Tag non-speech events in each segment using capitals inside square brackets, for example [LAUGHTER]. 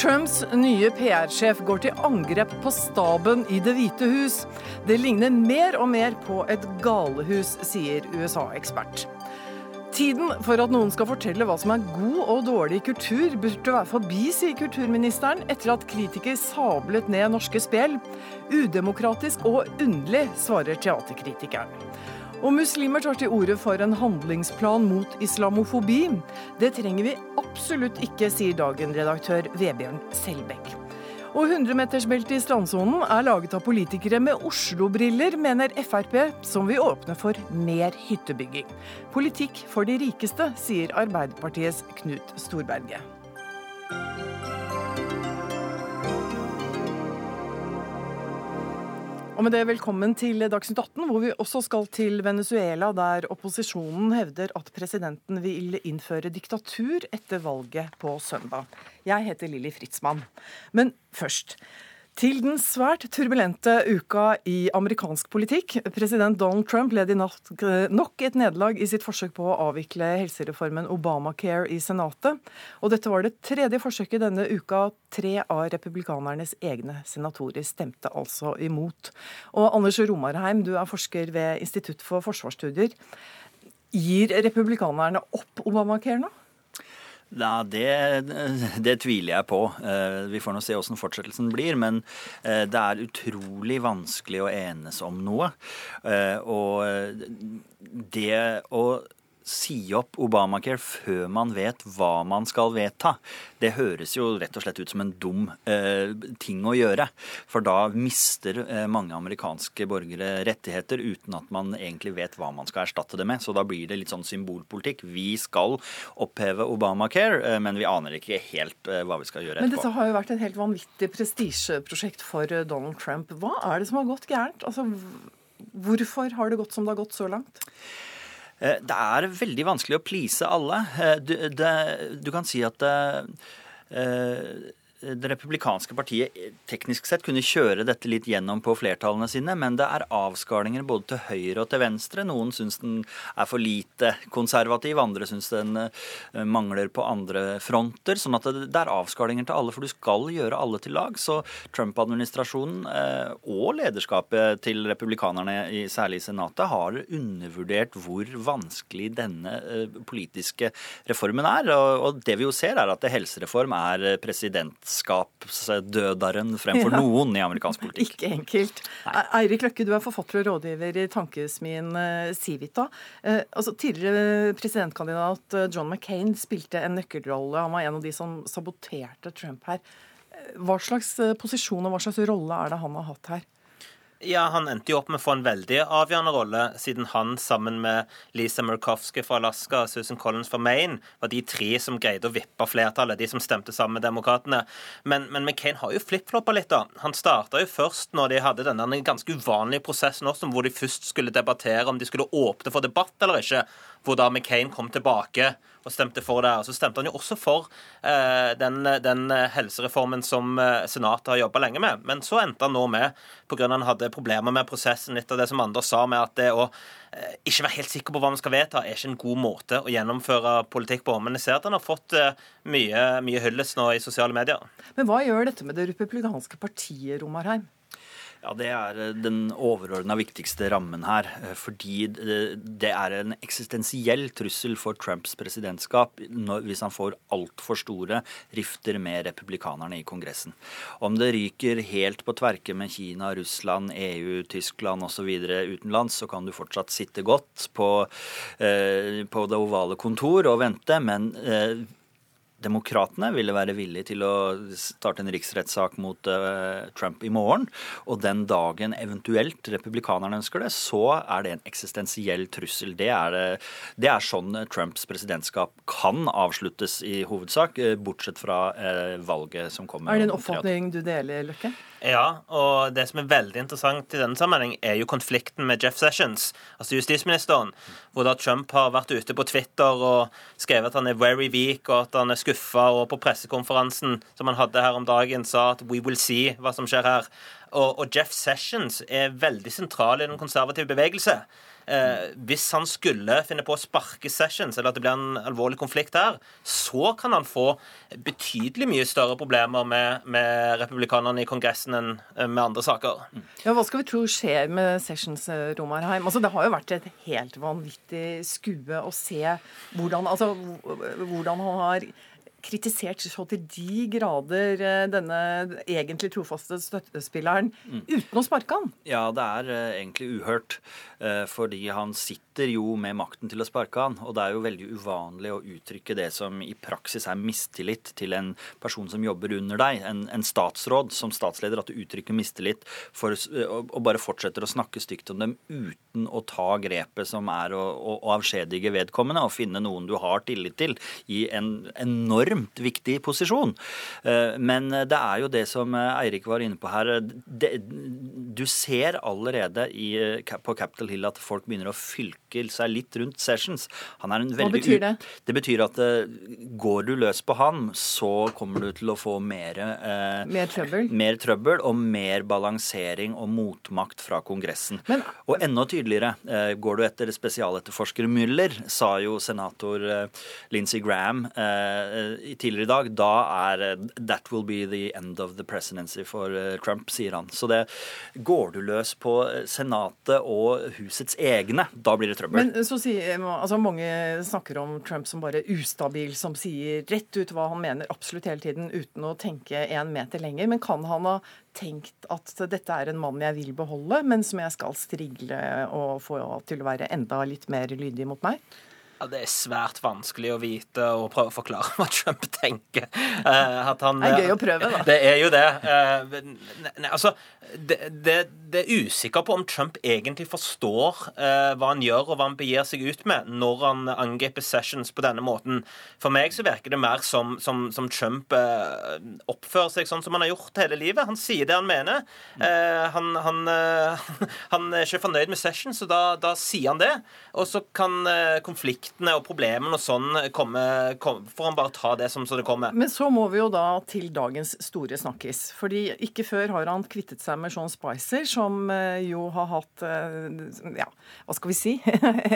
Trumps nye PR-sjef går til angrep på staben i Det hvite hus. Det ligner mer og mer på et galehus, sier USA-ekspert. Tiden for at noen skal fortelle hva som er god og dårlig kultur, burde være forbi, sier kulturministeren, etter at kritiker sablet ned norske spel. Udemokratisk og underlig, svarer teaterkritikeren. Og muslimer tar til orde for en handlingsplan mot islamofobi. Det trenger vi absolutt ikke, sier Dagen-redaktør Vebjørn Selbekk. Og 100-metersbeltet i strandsonen er laget av politikere med Oslo-briller, mener Frp, som vil åpne for mer hyttebygging. Politikk for de rikeste, sier Arbeiderpartiets Knut Storberget. Og med det velkommen til Dagsnytt 18, hvor vi også skal til Venezuela, der opposisjonen hevder at presidenten vil innføre diktatur etter valget på søndag. Jeg heter Lilly Fritzmann. Men først. Til den svært turbulente uka i amerikansk politikk. President Donald Trump led i natt nok et nederlag i sitt forsøk på å avvikle helsereformen Obamacare i Senatet. Og dette var det tredje forsøket denne uka. Tre av republikanernes egne senatorer stemte altså imot. Og Anders Romarheim, du er forsker ved Institutt for forsvarsstudier. Gir republikanerne opp Obamacare nå? Ja, det, det, tviler jeg på. Eh, vi får nå se åssen fortsettelsen blir. Men eh, det er utrolig vanskelig å enes om noe. Eh, og det å si opp Obamacare før man vet hva man skal vedta, det høres jo rett og slett ut som en dum eh, ting å gjøre. For da mister eh, mange amerikanske borgere rettigheter uten at man egentlig vet hva man skal erstatte det med. Så da blir det litt sånn symbolpolitikk. Vi skal oppheve Obamacare, eh, men vi aner ikke helt eh, hva vi skal gjøre etterpå. Men dette har jo vært et helt vanvittig prestisjeprosjekt for eh, Donald Trump. Hva er det som har gått gærent? Altså, hvorfor har det gått som det har gått så langt? Eh, det er veldig vanskelig å please alle. Eh, du, det, du kan si at uh, det republikanske partiet teknisk sett kunne kjøre dette litt gjennom på flertallene sine, men det er avskalinger både til høyre og til venstre. Noen syns den er for lite konservativ, andre syns den eh, mangler på andre fronter. Sånn at det er avskalinger til alle, for du skal gjøre alle til lag. Så Trump-administrasjonen eh, og lederskapet til republikanerne, særlig i Senatet, har undervurdert hvor vanskelig denne eh, politiske reformen er. Og det vi jo ser, er at helsereform er president vennskapsdødaren fremfor [LAUGHS] ja. noen i amerikansk politikk. Ikke enkelt. Eirik Løkke, du er forfatter og rådgiver i tankesmien eh, Civita. Eh, altså, tidligere presidentkandidat eh, John McCain spilte en nøkkelrolle. Han var en av de som saboterte Trump her. Hva slags posisjon og hva slags rolle er det han har hatt her? Ja, Han endte jo opp med å få en veldig avgjørende rolle, siden han sammen med Lisa Murkowski fra Alaska og Susan Collins fra Maine var de tre som greide å vippe flertallet, de som stemte sammen med demokratene. Men, men McCain har jo flipfloppa litt, da. Han starta jo først når de hadde denne ganske uvanlige prosessen også, hvor de først skulle debattere om de skulle åpne for debatt eller ikke hvor da McCain kom tilbake og stemte for det. Og så stemte han jo også for eh, den, den, helsereformen som eh, Senatet har jobba lenge med. Men så endte han nå med, pga. han hadde problemer med prosessen, litt av det som Anders sa, med at det å eh, ikke være helt sikker på hva man skal vedta, er ikke en god måte å gjennomføre politikk på. Men jeg ser at han har fått eh, mye, mye hyllest nå i sosiale medier. Men hva gjør dette med det republikanske partiet, Romarheim? Ja, Det er eh, den overordna viktigste rammen her. Eh, fordi det er en eksistensiell trussel for Trumps presidentskap hvis han får altfor store rifter med republikanerne i Kongressen. Om det ryker helt på tverke med Kina, Russland, EU, Tyskland osv. utenlands, så kan du fortsatt sitte godt på, eh, på det ovale kontor og vente. men Demokratene ville være villige til å starte en riksrettssak mot uh, Trump i morgen. Og den dagen eventuelt republikanerne ønsker det, så er det en eksistensiell trussel. Det er, det er sånn Trumps presidentskap kan avsluttes i hovedsak, uh, bortsett fra uh, valget som kommer. Er det en oppfatning du deler, Løkke? Ja, og det som er veldig interessant i denne sammenheng, er jo konflikten med Jeff Sessions, altså justisministeren, hvor da Trump har vært ute på Twitter og skrevet at han er very weak, og at han er skuffa, og på pressekonferansen som han hadde her om dagen, sa at we will see hva som skjer her. Og, og Jeff Sessions er veldig sentral i den konservative bevegelse. Eh, hvis han skulle finne på å sparke Sessions, eller at det blir en alvorlig konflikt her, så kan han få betydelig mye større problemer med, med republikanerne i Kongressen enn eh, med andre saker. Ja, Hva skal vi tro skjer med Sessions, eh, Romarheim? Altså, det har jo vært et helt vanvittig skue å se hvordan, altså, hvordan han har kritisert så til de grader eh, denne egentlig trofaste støttespilleren mm. uten å sparke han. Ja, det er uh, egentlig uhørt. Uh, fordi han sitter jo med makten til å sparke han. Og det er jo veldig uvanlig å uttrykke det som i praksis er mistillit til en person som jobber under deg. En, en statsråd som statsleder, at du uttrykker mistillit for, uh, og bare fortsetter å snakke stygt om dem uten å ta grepet som er å, å, å avskjedige vedkommende og finne noen du har tillit til i en enorm enormt viktig posisjon. Eh, men det er jo det som Eirik var inne på her. du ser allerede i, på Capitol Hill at folk begynner å fylke seg litt rundt Sessions. Hva betyr det? Det betyr at eh, går du løs på han, så kommer du til å få mer, eh, mer, trøbbel. mer trøbbel og mer balansering og motmakt fra Kongressen. Men, og enda tydeligere, eh, går du etter spesialetterforsker Müller, sa jo senator eh, Lindsey Graham eh, tidligere i dag, da er eh, That will be the end of the presidency for eh, Trump, sier han. Så det går du løs på eh, Senatet og husets egne, da blir det trøbbel. Men så sier, altså Mange snakker om Trump som bare ustabil, som sier rett ut hva han mener absolutt hele tiden uten å tenke en meter lenger. Men kan han ha tenkt at dette er en mann jeg vil beholde, men som jeg skal strigle og få til å være enda litt mer lydig mot meg? Ja, Det er svært vanskelig å vite og prøve å forklare hva Trump tenker. Uh, han, det er gøy å prøve, da. Det er jo det. Uh, ne, altså, det, det, det, er usikker på om Trump egentlig forstår uh, hva han gjør og hva han begir seg ut med når han angriper Sessions på denne måten. For meg så virker det mer som, som, som Trump oppfører seg sånn som han har gjort hele livet. Han sier det han mener. Han, han, [LAUGHS] han, er ikke fornøyd med Sessions, så da, da sier han det. Og så kan konflikt konfliktene og problemene og sånn komme, kom, får han bare ta det som så det kommer. Men så må vi jo da til dagens store snakkis. Fordi ikke før har han kvittet seg med Sean Spicer, som eh, jo har hatt eh, Ja, hva skal vi si?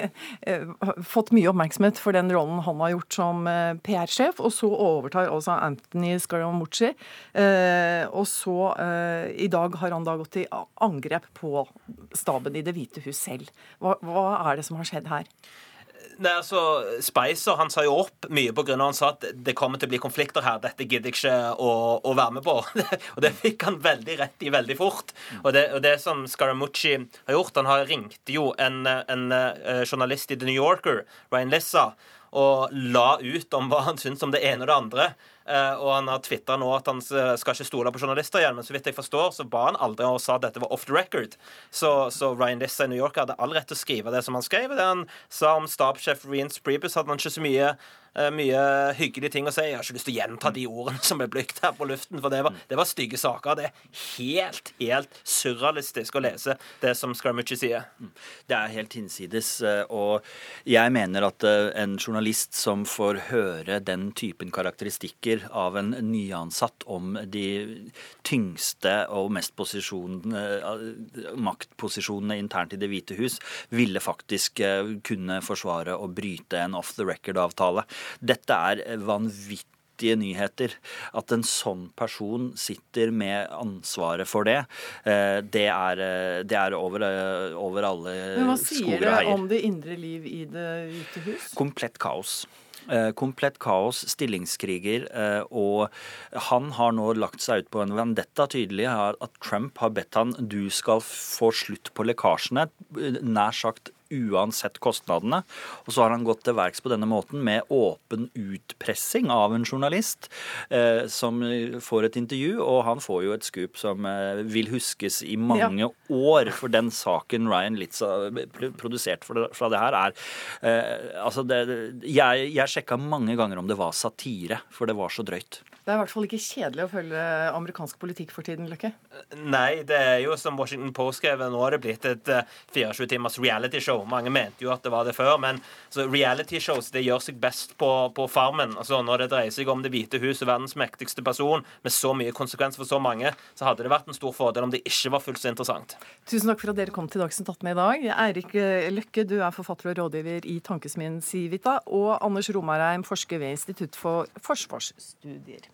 [LAUGHS] Fått mye oppmerksomhet for den rollen han har gjort som eh, PR-sjef. Og så overtar også Anthony Scaramucci. Og så i dag har han da gått til angrep på staben i Det hvite hus selv. Hva, hva er det som har skjedd her? Nei, altså, Spicer han sa jo opp mye pga. han sa at det kommer til å bli konflikter her. Dette gidder jeg ikke å, å, være med på. [LAUGHS] og det fikk han veldig rett i veldig fort. Og det, og det som Scaramucci har gjort Han har ringt jo en, en, en journalist i The New Yorker, Ryan Lissa, og la ut om hva han syns om det ene og det andre. Uh, og han har tvitra nå at han skal ikke stole på journalister igjen. Men så vidt jeg forstår, så ba han aldri og sa at dette var off the record. Så, så Ryan Lissa i New York hadde all rett til å skrive det som han skrev. Det han sa om stabssjef Reen Priebus, hadde han ikke så mye Eh, mye hyggelige ting å si. Jeg har ikke lyst til å gjenta de ordene som ble brukt her på luften, for det var, det var stygge saker. Det er helt, helt surrealistisk å lese det som Scrummage sier. Mm. Det er helt hinsides. Eh, og jeg mener at eh, en journalist som får høre den typen karakteristikker av en nyansatt om de tyngste og mest maktposisjonene internt i Det hvite hus, ville faktisk kunne forsvare å bryte en off the record-avtale. Dette er vanvittige nyheter. At en sånn person sitter med ansvaret for det, eh, det er, eh, det er over, eh, over alle skoger og heier. Men Hva sier det om det indre liv i Det hvite hus? Komplett kaos. Komplett kaos, stillingskriger, og han har nå lagt seg ut på en vendetta. Tydelig at Trump har bedt han du skal få slutt på lekkasjene, nær sagt uansett kostnadene. Og så har han gått til verks på denne måten med åpen utpressing av en journalist eh, som får et intervju, og han får jo et skup som eh, vil huskes i mange ja. år. For den saken Ryan Litz har produsert det, fra det her, er eh, Altså, det, jeg, jeg sjekka mange ganger om det var satire, for det var så drøyt. Det er i hvert fall ikke kjedelig å følge amerikansk politikk for tiden, Løkke? Nei, det er jo som Washington Post skrev, nå har det blitt et 24 timers reality-show. Mange mente jo at det var det før, men reality-shows det gjør seg best på, på Farmen. Altså, når det dreier seg om Det hvite hus og verdens mektigste person, med så mye konsekvenser for så mange, så hadde det vært en stor fordel om det ikke var fullt så interessant. Tusen takk for at dere kom til Dagsnytt 18 i dag. Eirik Løkke, du er forfatter og rådgiver i Tankesmien Civita, og Anders Romarheim, forsker ved Institutt for forsvarsstudier.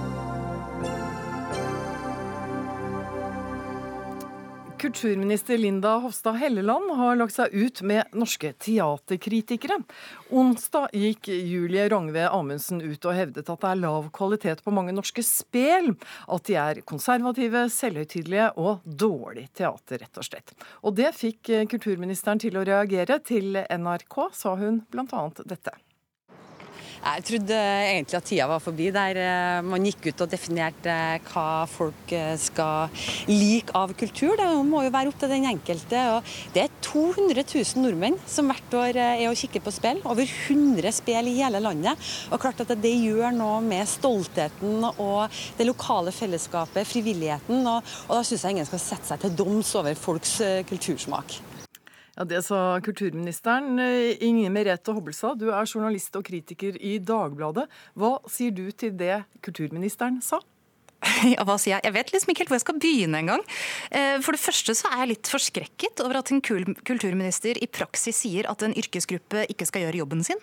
Kulturminister Linda Hofstad Helleland har lagt seg ut med norske teaterkritikere. Onsdag gikk Julie Rangve Amundsen ut og hevdet at det er lav kvalitet på mange norske spel. At de er konservative, selvhøytidelige og dårlig teater, rett og slett. Og det fikk kulturministeren til å reagere. Til NRK sa hun bl.a. dette. Jeg trodde egentlig at tida var forbi der eh, man gikk ut og definerte eh, hva folk eh, skal like av kultur. Det må jo være opp til den enkelte. Og det er 200 000 nordmenn som hvert år er og kikker på spill. Over 100 spill i hele landet. Og klart at det gjør noe med stoltheten og det lokale fellesskapet, frivilligheten. Og, og da syns jeg ingen skal sette seg til doms over folks kultursmak. Ja, Det sa kulturministeren. Inge Inger Merete Hobbelstad, du er journalist og kritiker i Dagbladet. Hva sier du til det kulturministeren sa? [LAUGHS] Ja, hva sier jeg? Jeg vet liksom ikke helt hvor jeg skal begynne engang. Eh, for det første så er jeg litt forskrekket over at en kulturminister i praksis sier at en yrkesgruppe ikke skal gjøre jobben sin.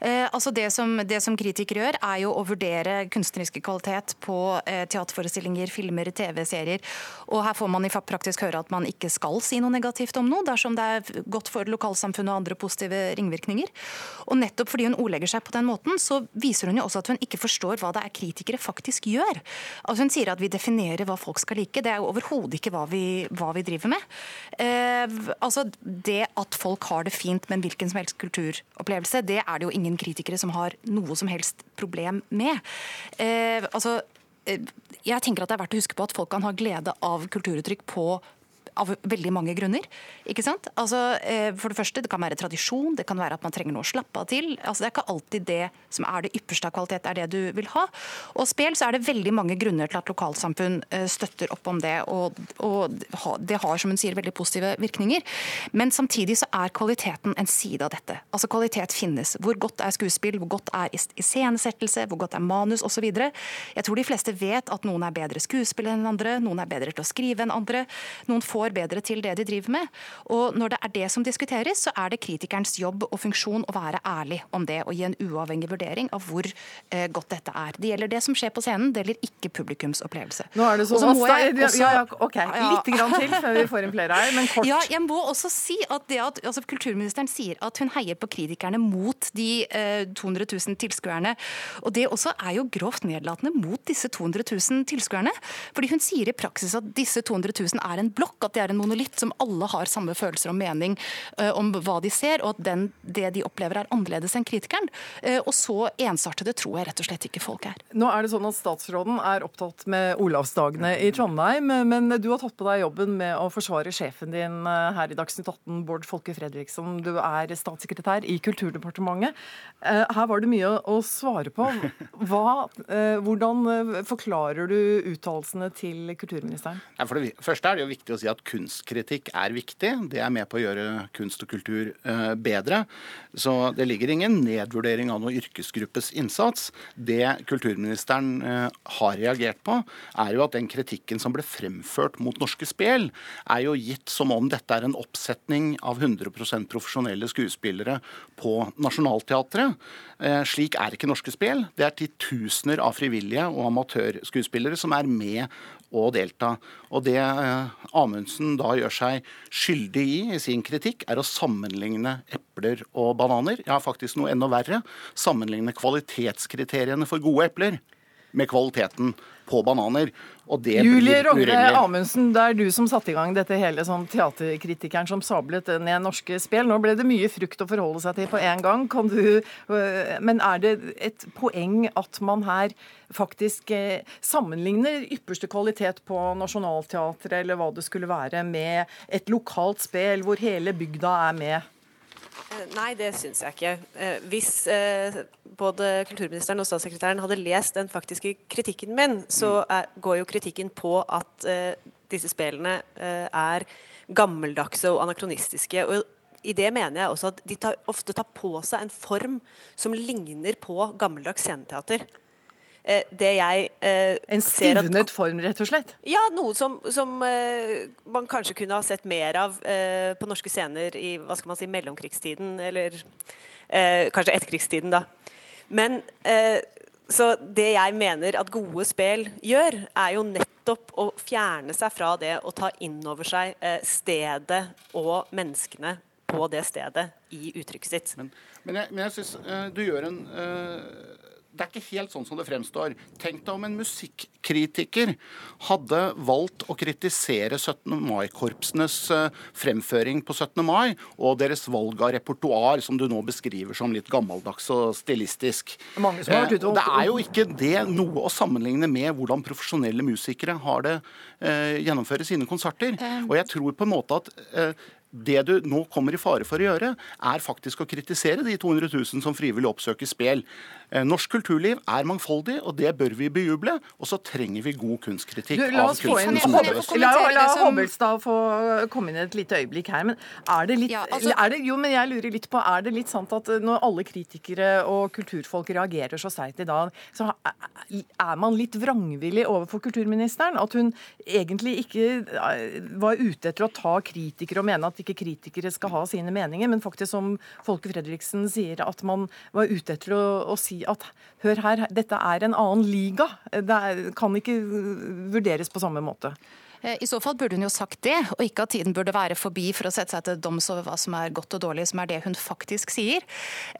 Eh, altså det som, det som kritikere gjør, er jo å vurdere kunstneriske kvalitet på eh, teaterforestillinger, filmer, TV-serier. Og her får man i praktisk høre at man ikke skal si noe negativt om noe, dersom det er godt for lokalsamfunnet og andre positive ringvirkninger. Og nettopp fordi hun ordlegger seg på den måten, så viser hun jo også at hun ikke forstår hva det er kritikere faktisk gjør. Altså Hun sier at vi definerer hva folk skal like. Det er jo overhodet ikke hva vi, hva vi, driver med. Eh, altså Det at folk har det fint med en hvilken som helst kulturopplevelse, det er det jo ingen kritikere som har noe som helst problem med. Eh, altså eh, jeg tenker at det er verdt å huske på at folk kan ha glede av kulturuttrykk på av veldig mange grunner. ikke sant? Altså, eh, for Det første, det kan være tradisjon, det kan være at man trenger noe å slappe av til. Altså, Det er ikke alltid det som er det ypperste av kvalitet, er det du vil ha. Og spel så er det veldig mange grunner til at lokalsamfunn eh, støtter opp om det. Og, og det har som hun sier, veldig positive virkninger. Men samtidig så er kvaliteten en side av dette. Altså Kvalitet finnes. Hvor godt er skuespill, hvor godt er iscenesettelse, hvor godt er manus osv. Jeg tror de fleste vet at noen er bedre skuespillere enn andre, noen er bedre til å skrive enn andre. noen får får bedre til det de driver med. Og når det er det som diskuteres, så er det kritikerens jobb og funksjon å være ærlig om det og gi en uavhengig vurdering av hvor eh, godt dette er. Det gjelder det som skjer på scenen, det gjelder ikke publikums opplevelse. Nå er det så jeg også, ja, ja, ok, Litt grann til før vi får inn flere her, men kort. Ja, jeg må også si at, det at altså, Kulturministeren sier at hun heier på kritikerne mot de eh, 200 000 tilskuerne. Og det også er jo grovt nedlatende mot disse 200 000 tilskuerne. Fordi hun sier i praksis at disse 200 000 er en blokk, at det er en monolitt som alle har samme følelser og mening uh, om hva de ser, og at den, det de opplever er annerledes enn kritikeren. Uh, og så ensartede tror jeg rett og slett ikke folk er. Nå er det sånn at Statsråden er opptatt med Olavsdagene i Trondheim, men du har tatt på deg jobben med å forsvare sjefen din eh, her i Dagsnytt 18, Bård Folke Fredriksson. Du er statssekretær i Kulturdepartementet. Her var det mye å svare på. Hva, hvordan forklarer du uttalelsene til kulturministeren? For det første er det jo viktig å si at kunstkritikk er viktig. Det er med på å gjøre kunst og kultur eh, bedre. Så det ligger ingen nedvurdering av noen yrkesgruppes innsats. Det kulturministeren eh, har reagert på, er jo at den kritikken som ble fremført mot Norske Spel, er jo gitt som om dette er en oppsetning av 100% profesjonelle skuespillere på Nationaltheatret. Eh, slik er ikke Norske Spel. Det er titusener av frivillige og amatørskuespillere som er med å delta. Og Det eh, Amundsen da gjør seg skyldig i i sin kritikk, er å sammenligne epler og bananer. Ja, faktisk noe enda verre. Sammenligne kvalitetskriteriene for gode epler med kvaliteten på bananer. Og det Julie blir Rogne. Amundsen, det er du som satte i gang dette hele sånn teaterkritikeren som sablet ned norske spill. Nå ble det mye frukt å forholde seg til på en gang. Kan du, øh, men er det et poeng at man her faktisk eh, sammenligner ypperste kvalitet på Nationaltheatret eller hva det skulle være, med et lokalt spill hvor hele bygda er med? Eh, Nei, det syns jeg ikke. Eh, Hvis eh, både kulturministeren og statssekretæren hadde lest den faktiske kritikken min, så er, går jo kritikken på at uh, disse spillene uh, er gammeldagse og anakronistiske. og i det mener jeg også at de tar, ofte tar på seg en form som ligner på gammeldags sceneteater. Eh, det jeg eh, En stivnet form, rett og slett? ja, noe som, som eh, man kanskje kunne ha sett mer av eh, på norske scener i hva skal man si, mellomkrigstiden, eller eh, kanskje etterkrigstiden, da. Men eh, så det jeg mener at gode spill gjør, er jo nettopp å fjerne seg fra det og ta inn over seg eh, stedet og menneskene på det stedet i uttrykket sitt. Men, men jeg, men jeg syns du gjør en eh, Det er ikke helt sånn som det fremstår. Tenk deg om en musikkritiker hadde valgt å kritisere 17. mai-korpsenes eh, fremføring på 17. mai, og deres valg av repertoar, som du nå beskriver som litt gammeldags og stilistisk. Mange som har vært ute og- Eh, Det er jo ikke det noe å sammenligne med hvordan profesjonelle musikere har det eh, gjennomfører sine konserter. Og jeg tror på en måte at det du nå kommer i fare for å gjøre, er faktisk å kritisere de 200 000 som frivillig oppsøker spel. Eh, Norsk kulturliv er mangfoldig, og det bør vi bejuble. Og så trenger vi god kunstkritikk Du, la av oss få inn kunsten som utøves. La, la Hobbelstad få komme inn et lite øyeblikk her. Men er det litt Ja, altså- er det, Jo, men jeg lurer litt på, er det litt sant at når alle kritikere og kulturfolk reagerer så seigt i dag, så er man litt vrangvillig overfor kulturministeren? At hun egentlig ikke eh, var ute etter å ta kritikere og mene at ikke kritikere skal ha sine meninger, men faktisk som Folke Fredriksen sier, at man var ute etter å, å si at hør her, dette er en annen liga. Det kan ikke vurderes på samme måte. Eh, I så fall burde hun jo sagt det, og ikke at tiden burde være forbi for å sette seg til doms over hva som er godt og dårlig, som er det hun faktisk sier.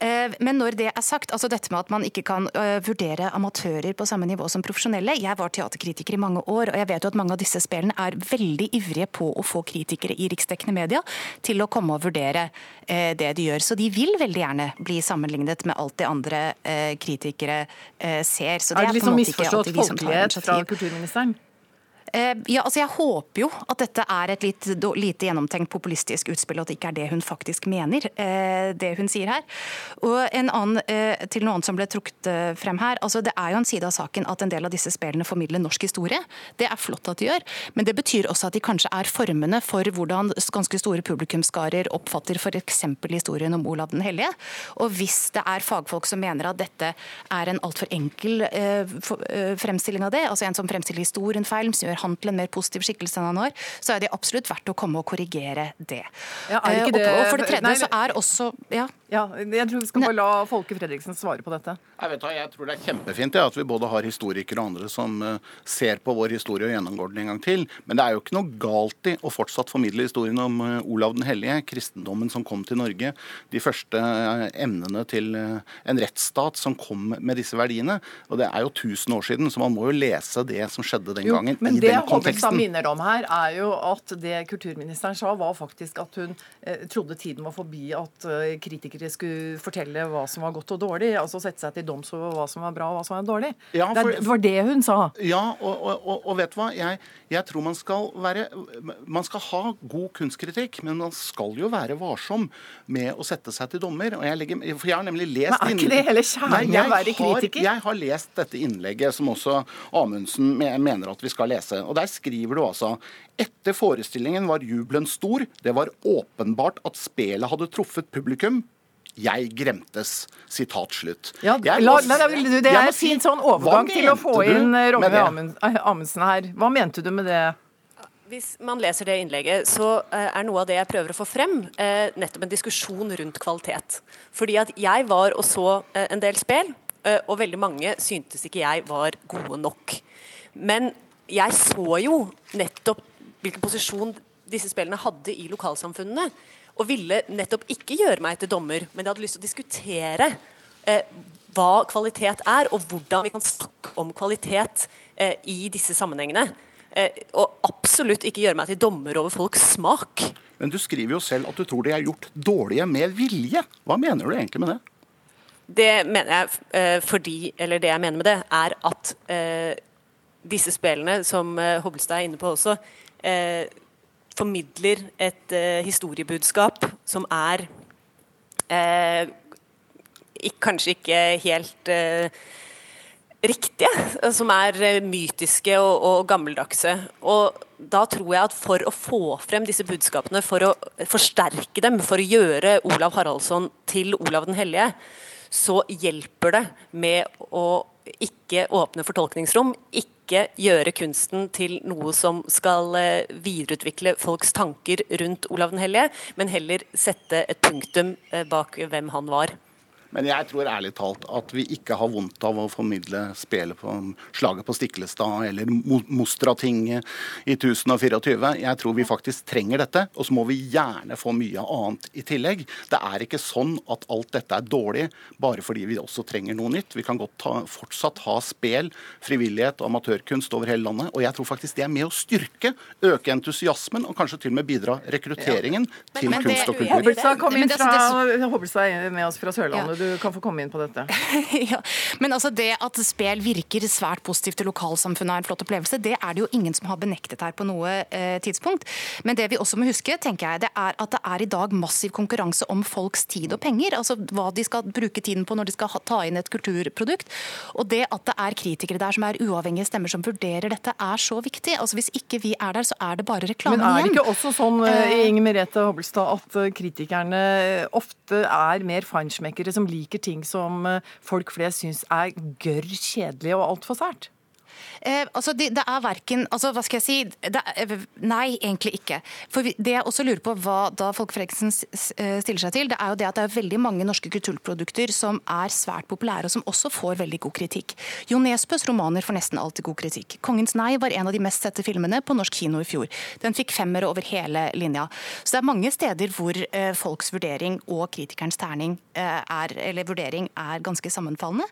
Eh, Men når det er sagt, altså dette med at man ikke kan øh, vurdere amatører på samme nivå som profesjonelle. Jeg var teaterkritiker i mange år, og jeg vet jo at mange av disse spillene er veldig ivrige på å få kritikere i riksdekkende media til å komme og vurdere eh, det de gjør. Så de vil veldig gjerne bli sammenlignet med alt det andre eh, kritikere eh, ser. Så det Er det på en liksom måte ikke alltid vi som tar folkelighet fra kulturministeren? Eh, Ja, altså Jeg håper jo at dette er et litt lite gjennomtenkt populistisk utspill, og at det ikke er det hun faktisk mener, eh, det hun sier her. Og en annen, eh, Til noe annet som ble trukket frem her. altså Det er jo en side av saken at en del av disse spillene formidler norsk historie. Det er flott at de gjør, men det betyr også at de kanskje er formene for hvordan ganske store publikumsgarer oppfatter f.eks. historien om Olav den hellige. Og hvis det er fagfolk som mener at dette er en altfor enkel fremstilling av det, altså en som fremstiller historien feil, som gjør han til en mer positiv skikkelse enn han var, så er det absolutt verdt å komme og korrigere det. Ja, ikke Eh, og- Og for det tredje Nei, så er også ja, Ja, jeg tror vi skal bare la Folke Fredriksen svare på dette. Jeg, vet, jeg tror det er kjempefint ja, at vi både har historikere og andre som eh, ser på vår historie og gjennomgår den en gang til. Men det er jo ikke noe galt i å fortsatt formidle historien om eh, Olav den hellige, kristendommen som kom til Norge, de første eh, emnene til en rettsstat som kom med disse verdiene. Og det er jo 1000 år siden, så man må jo lese det som skjedde den Jo, gangen, men i det den konteksten. minner om her, er jo at det kulturministeren sa, var faktisk at hun eh, trodde tiden var forbi at eh, kritikere skulle fortelle hva som var godt og dårlig. Altså sette seg til doms over hva som var bra og hva som var dårlig. Ja, for- det var det hun sa. Ja, og, og, og, vet du hva? Jeg, jeg tror man skal være Man skal ha god kunstkritikk, men man skal jo være varsom med å sette seg til dommer. Og jeg legger, for jeg har nemlig lest Men er ikke det hele kjernen å være har- kritiker? Jeg har lest dette innlegget, som også Amundsen mener at vi skal lese. Og der skriver du altså etter forestillingen var jubelen stor. Det var åpenbart at spelet hadde truffet publikum. Jeg gremtes. Sitat slutt. Ja, Jeg la, må- la, det er en fin sånn overgang til å få inn eh, med Rogne det? Eh, Amundsen her. Hva mente du med det? Hvis man leser det innlegget, så eh, er noe av det jeg prøver å få frem, eh, nettopp en diskusjon rundt kvalitet. Fordi at jeg var og så en del spill, og veldig mange syntes ikke jeg var gode nok. Men jeg så jo nettopp hvilken posisjon disse spillene hadde i lokalsamfunnene. Og ville nettopp ikke gjøre meg til dommer, men jeg hadde lyst til å diskutere eh, hva kvalitet er, og hvordan vi kan snakke om kvalitet eh, i disse sammenhengene. Eh, og absolutt ikke gjøre meg til dommer over folks smak. Men du skriver jo selv at du tror de er gjort dårlige med vilje. Hva mener du egentlig med det? Det mener jeg eh, fordi, eller det jeg mener med det, er at eh, disse spillene, som eh, Hobbelstad er inne på også, eh, formidler et eh, historiebudskap som er eh, kanskje ikke helt riktige, som er mytiske og, og, gammeldagse. Og da tror jeg at for å få frem disse budskapene, for å forsterke dem, for å gjøre Olav Haraldsson til Olav den hellige, så hjelper det med å ikke åpne fortolkningsrom, ikke gjøre kunsten til noe som skal eh, videreutvikle folks tanker rundt Olav den hellige, men heller sette et punktum eh, bak hvem han var. Men jeg tror ærlig talt at vi ikke har vondt av å formidle spelet på slaget på Stiklestad eller Mostratinget i 1024. Jeg tror vi faktisk trenger dette, og så må vi gjerne få mye annet i tillegg. Det er ikke sånn at alt dette er dårlig bare fordi vi også trenger noe nytt. Vi kan godt ta, fortsatt ha spel, frivillighet og amatørkunst over hele landet. Og jeg tror faktisk det er med å styrke, øke entusiasmen og kanskje til og med bidra rekrutteringen ja. til men, kunst og kultur. Hobbelstad kom inn fra, Hobbelstad er med oss fra Sørlandet. Ja du kan få komme inn på dette. [LAUGHS] ja, men altså det at spel virker svært positivt til lokalsamfunnet er en flott opplevelse, det er det jo ingen som har benektet her på noe eh, tidspunkt. Men det vi også må huske, tenker jeg, det er at det er i dag massiv konkurranse om folks tid og penger. Altså hva de skal bruke tiden på når de skal ta inn et kulturprodukt. Og det at det er kritikere der som er uavhengige stemmer som vurderer dette, er så viktig. Altså Hvis ikke vi er der, så er det bare reklame igjen. Men er det ikke også sånn eh, eh, Inger Merete Hobbelstad, at eh, kritikerne ofte er mer feinschmeckere som liker ting som folk flest syns er gørr kjedelig og altfor sært? Eh, altså det, det, er verken altså Hva skal jeg si? Det, nei, egentlig ikke. For Det jeg også lurer på hva da Folke eh, stiller seg til, det er jo det at det er veldig mange norske kulturprodukter som er svært populære, og som også får veldig god kritikk. Jo Nesbøs romaner får nesten alltid god kritikk. 'Kongens nei' var en av de mest sette filmene på norsk kino i fjor. Den fikk femmere over hele linja. Så det er mange steder hvor eh, folks vurdering og kritikerens terning eh, er, eller vurdering er ganske sammenfallende.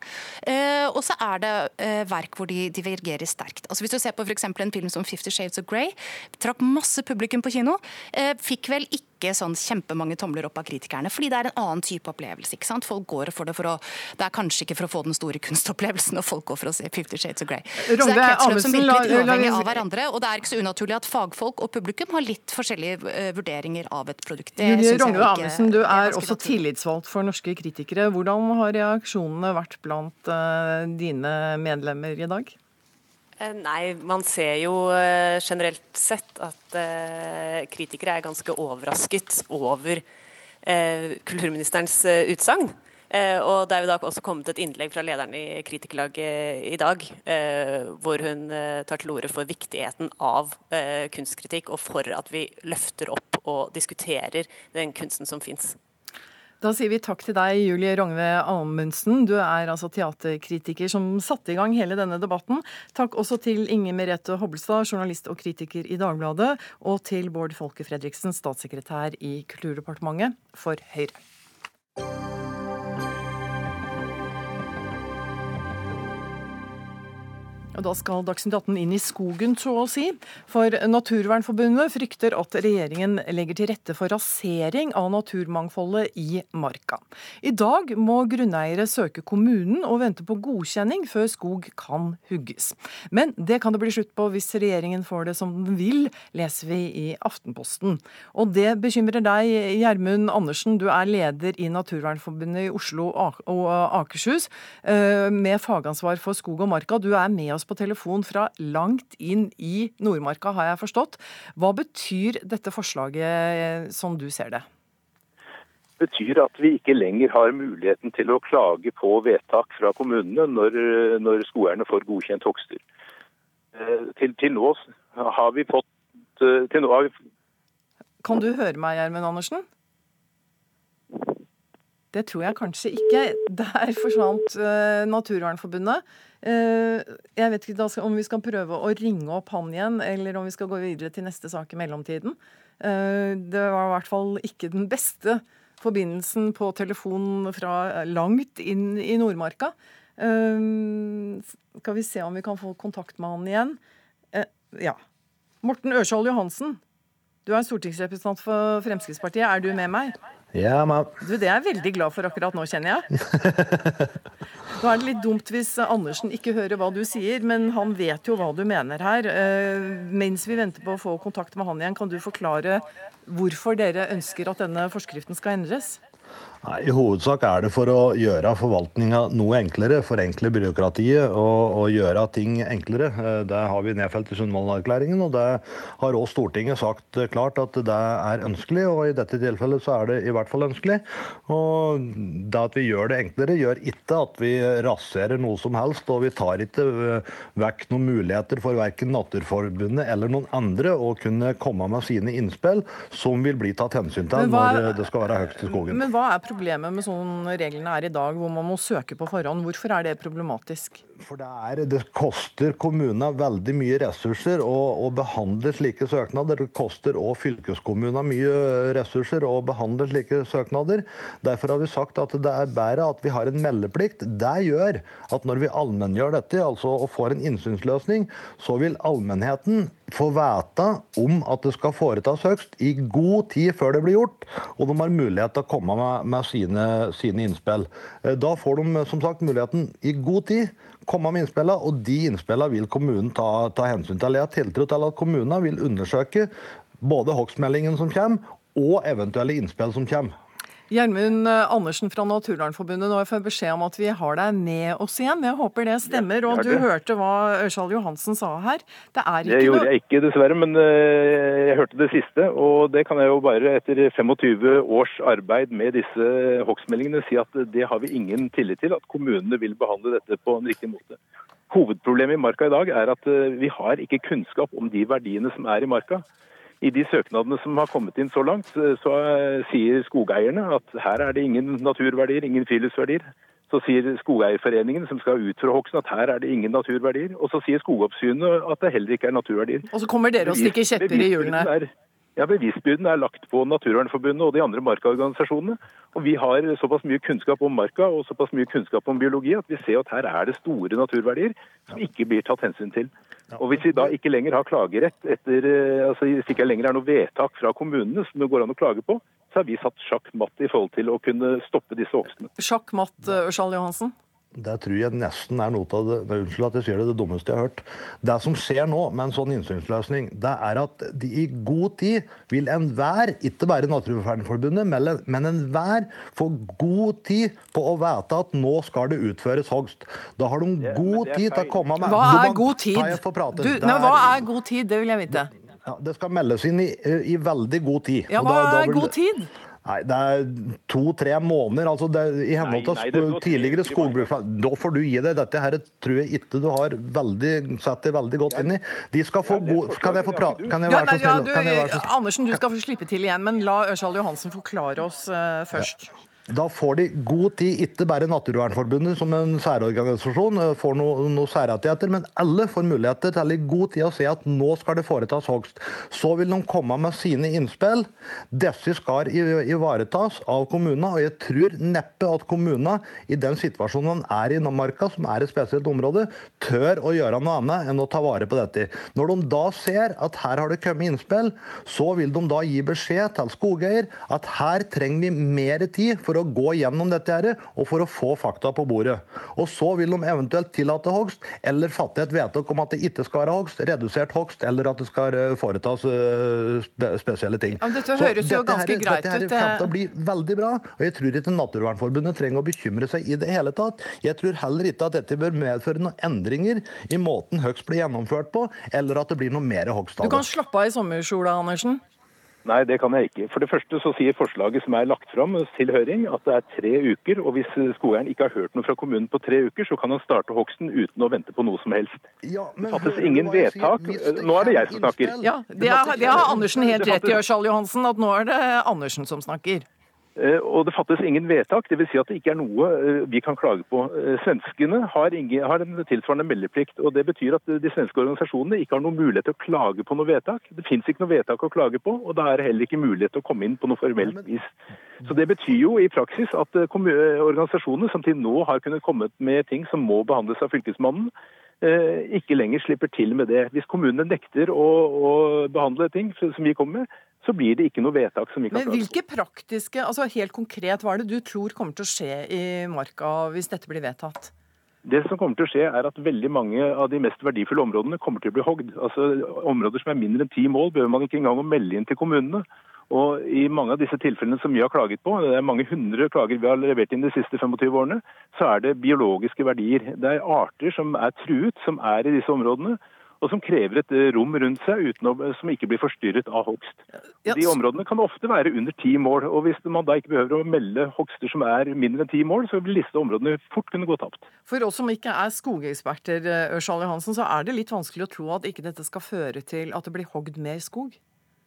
Eh, og så er det eh, verk hvor de divergerer reagerer sterkt. Altså Hvis du ser på f.eks. en film som 'Fifty Shades of Grey', trakk masse publikum på kino. Eh, fikk vel ikke sånn kjempemange tomler opp av kritikerne, fordi det er en annen type opplevelse. ikke sant? Folk går for Det for å, det er kanskje ikke for å få den store kunstopplevelsen når folk går for å se 'Fifty Shades of Grey'. Så det er kretsløp som virker litt uavhengig av hverandre, og det er ikke så unaturlig at fagfolk og publikum har litt forskjellige uh, vurderinger av et produkt. Julie Rongve Amundsen, du er, er også tillitsvalgt for norske kritikere. Hvordan har reaksjonene vært blant uh, dine medlemmer i dag? Eh, nei, man ser jo eh, generelt sett at eh, kritikere er ganske overrasket over kulturministerens utsagn. Og det er jo da også kommet et innlegg fra lederen i Kritikerlaget i dag, hvor hun tar til orde for viktigheten av kunstkritikk, og for at vi løfter opp og diskuterer den kunsten som fins. Da sier vi takk til deg, Julie Rognve Amundsen. Du er altså teaterkritiker som satte i gang hele denne debatten. Takk også til Inger Merete Hobbelstad, journalist og kritiker i Dagbladet, og til Bård Folke Fredriksen, statssekretær i Kulturdepartementet for Høyre. Og Da skal Dagsnytt 18 inn i skogen, så å si. For Naturvernforbundet frykter at regjeringen legger til rette for rasering av naturmangfoldet i marka. I dag må grunneiere søke kommunen og vente på godkjenning før skog kan hugges. Men det kan det bli slutt på hvis regjeringen får det som den vil, leser vi i Aftenposten. Og det bekymrer deg, Gjermund Andersen. Du er leder i Naturvernforbundet i Oslo og Akershus, eh, med fagansvar for skog og marka. Du er med oss på telefon fra langt inn i Nordmarka, har jeg forstått. Hva betyr dette forslaget som du ser det? Det betyr at vi ikke lenger har muligheten til å klage på vedtak fra kommunene når, når skogeierne får godkjent hogster. Eh, til, til, nå har vi fått eh, til nå har vi... Kan du høre meg, Gjermund Andersen? Det tror jeg kanskje ikke. Der forsvant uh, Naturvernforbundet. Uh, jeg vet ikke om vi skal prøve å ringe opp han igjen, eller om vi skal gå videre til neste sak i mellomtiden. Uh, det var i hvert fall ikke den beste forbindelsen på telefon fra langt inn i Nordmarka. Skal vi se om vi kan få kontakt med han igjen. Ja. Morten Ørsal Johansen, du er stortingsrepresentant for Fremskrittspartiet. Er du med meg? Ja, men Du, Det er jeg veldig glad for akkurat nå, kjenner jeg. [LAUGHS] Nå er det litt dumt hvis Andersen ikke hører hva du sier, men han vet jo hva du mener her. Eh, mens vi venter på å få kontakt med han igjen, kan du forklare hvorfor dere ønsker at denne forskriften skal endres? Nei, I hovedsak er det for å gjøre forvaltninga noe enklere, forenkle byråkratiet og, og gjøre ting enklere. Eh, Det har vi nedfelt i Sundvolden-erklæringen, og det har også Stortinget sagt klart at det er ønskelig. og I dette tilfellet så er det i hvert fall ønskelig. Og Det at vi gjør det enklere, gjør ikke at vi raserer noe som helst. Og vi tar ikke eh, vekk noen muligheter for verken Naturforbundet eller noen andre å kunne komme med sine innspill som vil bli tatt hensyn til hva- når det skal være høgst i skogen. Men hva er problemet med sånn reglene er i dag, hvor man må søke på forhånd? Hvorfor er det problematisk? For det, er, det koster kommunene veldig mye ressurser å, å behandle slike søknader. Det koster òg fylkeskommunene mye ressurser å behandle slike søknader. Derfor har vi sagt at det er bedre at vi har en meldeplikt. Det gjør at når vi allmenngjør dette, altså og får en innsynsløsning, så vil allmennheten få vite om at det skal foretas høgst i god tid før det blir gjort, og de har mulighet til å komme med, med sine, sine innspill. Da får de som sagt muligheten i god tid komme med innspillene, og de innspillene vil kommunen ta, ta hensyn til. Jeg har tiltro til at kommunene vil undersøke både hogstmeldingen som kommer, og eventuelle innspill som kommer. Gjermund eh, Andersen fra Naturvernforbundet, nå får jeg beskjed om at vi har deg med oss igjen. Jeg håper det stemmer. Og du hørte hva Ørsal Johansen sa her. Det er Det gjorde jeg ikke, dessverre, men eh, jeg hørte det siste. Og det kan jeg jo bare etter 25 års arbeid med disse hogstmeldingene si at det har vi ingen tillit til, at kommunene vil behandle dette på en riktig måte. Hovedproblemet i marka i dag er at eh, vi har ikke kunnskap om de verdiene som er i marka. I de søknadene som har kommet inn så langt, eh, så eh, sier skogeierne at her er det ingen naturverdier, ingen friluftsverdier. Så sier Skogeierforeningen, som skal utføre hogsten, at her er det ingen naturverdier. Og så sier Skogoppsynet at det heller ikke er naturverdier. Og så kommer dere og stikker kjepper i hjulene. Ja, Bevisbyrden er lagt på Naturvernforbundet og de andre markaorganisasjonene. Og vi har såpass mye kunnskap om marka og såpass mye kunnskap om biologi at vi ser at her er det store naturverdier som ikke blir tatt hensyn til. Og Hvis vi da ikke lenger har klagerett, etter, eh, altså hvis det ikke lenger er noe vedtak fra kommunene som det går an å klage på, så har vi satt sjakk matt i forhold til å kunne stoppe disse hogstene. Sjakk matt, eh, Ørsal Johansen. Det tror jeg nesten er noe av det unnskyld at jeg sier det, det dummeste jeg har hørt. Det som skjer nå med en sånn innsynsløsning, det er at de i god tid vil enhver, ikke bare Naturvernforbundet, men- men enhver få god tid på å vite at nå skal det utføres hogst. Da har de god tid til å komme med Hva er god tid? Du, er- hva er god tid? Det vil jeg vite. Ja, det skal meldes inn i, i veldig god tid. Ja, hva er god det- tid? Nei, det er to-tre måneder. altså det, I henhold til Nei, nei, det tidligere skogbruksplan. Da får du gi deg dette her, tror jeg ikke du har veldig, satt deg veldig godt inn i. De skal få god Kan jeg få prate? Kan jeg være så ja, snill? Andersen, du skal få slippe til igjen, men la Ørsal Johansen forklare oss uh, først. Da får de god tid, ikke bare Naturvernforbundet som en særorganisasjon eh, får noen noe særrettigheter, men alle får muligheter til i god tid å se at nå skal det foretas hogst. Så vil de komme med sine innspill. Disse skal ivaretas av kommunene, og jeg tror neppe at kommunene i den situasjonen de er i Namarka, som er et spesielt område, tør å gjøre noe annet enn å ta vare på dette. Når de da ser at her har det kommet innspill, så vil de da gi beskjed til skogeier at her trenger vi mer tid for å gå gjennom dette her, og for å få fakta på bordet. Og så vil de eventuelt tillate hogst, eller fatte et vedtak om at det ikke skal være hogst, redusert hogst, eller at det skal eh, foretas eh, spesielle ting. Ja, dette Så høres jo dette ganske her- greit dette her ut, Dette det- til å bli veldig bra, og jeg tror ikke Naturvernforbundet trenger å bekymre seg i det hele tatt. Jeg tror heller ikke at dette bør medføre noen endringer i måten hogst blir gjennomført på, eller at det blir noe mer hogst Du kan slappe av i sommersola, Andersen. Nei, det kan jeg ikke. For det første så sier forslaget som er lagt fram til høring at det er tre uker. Og hvis skogeieren ikke har hørt noe fra kommunen på tre uker, så kan han starte hogsten uten å vente på noe som helst. Ja, men Det fattes hører ingen sier? vedtak. Nå er det jeg som snakker. Ja, det har, det har Andersen helt rett i, Ørsal Johansen, at nå er det Andersen som snakker. Eh, Og det fattes ingen vedtak, dvs. Si at det ikke er noe eh, vi kan klage på. Eh, Svenskene har, ingen, har en tilsvarende meldeplikt. og Det betyr at de svenske organisasjonene ikke har noen mulighet til å klage på noe vedtak. Det fins ikke noe vedtak å klage på, og da er det heller ikke mulighet til å komme inn på noe formelt vis. Så Det betyr jo i praksis at organisasjonene som til nå har kunnet komme med ting som må behandles av Fylkesmannen, ikke lenger slipper til med det. Hvis kommunene nekter å, å behandle ting som vi kommer med, så blir det ikke noe vedtak som vi kan Men hvilke praktiske, altså helt konkret, hva er det du tror kommer til å skje i Marka hvis dette blir vedtatt? Det som kommer til å skje er at veldig mange av de mest verdifulle områdene kommer til å bli hogd. Altså Områder som er mindre enn ti mål, behøver man ikke engang å melde inn til kommunene. Og I mange av disse tilfellene som vi har klaget på, det er mange hundre klager vi har levert inn de siste 25 årene, så er det biologiske verdier. Det er arter som er truet, som er i disse områdene, og som krever et eh, rom rundt seg å, som ikke blir forstyrret av hogst. De områdene kan ofte være under ti mål, og hvis man da ikke behøver å melde hogster som er mindre enn ti mål, så vil disse områdene fort kunne gå tapt. For oss som ikke er skogeksperter, eh, Ørsal Johansen, så er det litt vanskelig å tro at ikke dette skal føre til at det blir hogd mer skog.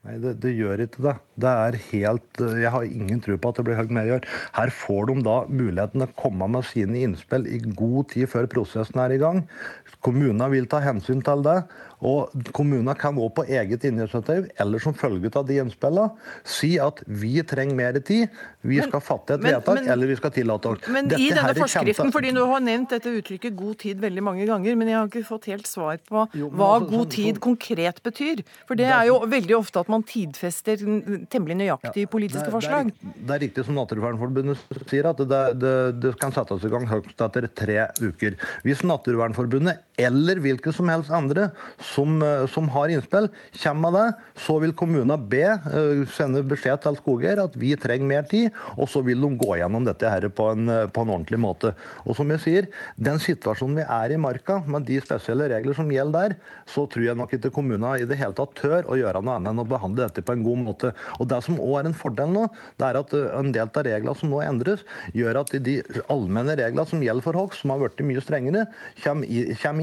Nei, det, det gjør ikke det. Det er helt Jeg har ingen tro på at det blir høyt mer år. Her får de da muligheten til å komme med sine innspill i god tid før prosessen er i gang. Kommunene vil ta hensyn til det. Og kommunene kan òg på eget initiativ eller som følge av de innspillene si at vi trenger mer tid, vi Men- skal fatte et vedtak, men- eller vi skal tillate oss. Men Dette i denne forskriften, kjente... fordi du har nevnt dette uttrykket 'god tid' veldig mange ganger, men jeg har ikke fått helt svar på Jo, hva altså, god sånn- tid sånn- konkret betyr. For det er jo veldig ofte at man tidfester temmelig temmelig ja, politiske det, forslag. Det er, det er riktig som Naturvernforbundet sier, at det, det, det kan settes i gang høyst etter tre uker. Hvis Naturvernforbundet eller hvilke som helst andre som, eh, som har innspill, kommer med det, så vil kommunene be, eh, sende beskjed til skogeier at vi trenger mer tid, og så vil de gå gjennom dette her på en, eh, på en ordentlig måte. Og som jeg sier, den situasjonen vi er i Marka, med de spesielle regler som gjelder der, så tror jeg nok ikke kommunene i det hele tatt tør å gjøre noe annet enn å behandle dette på en god måte. Og Det som òg er en fordel nå, det er at en del av reglene som nå endres, gjør at de allmenne reglene som gjelder for hogst, som har blitt mye strengere, kommer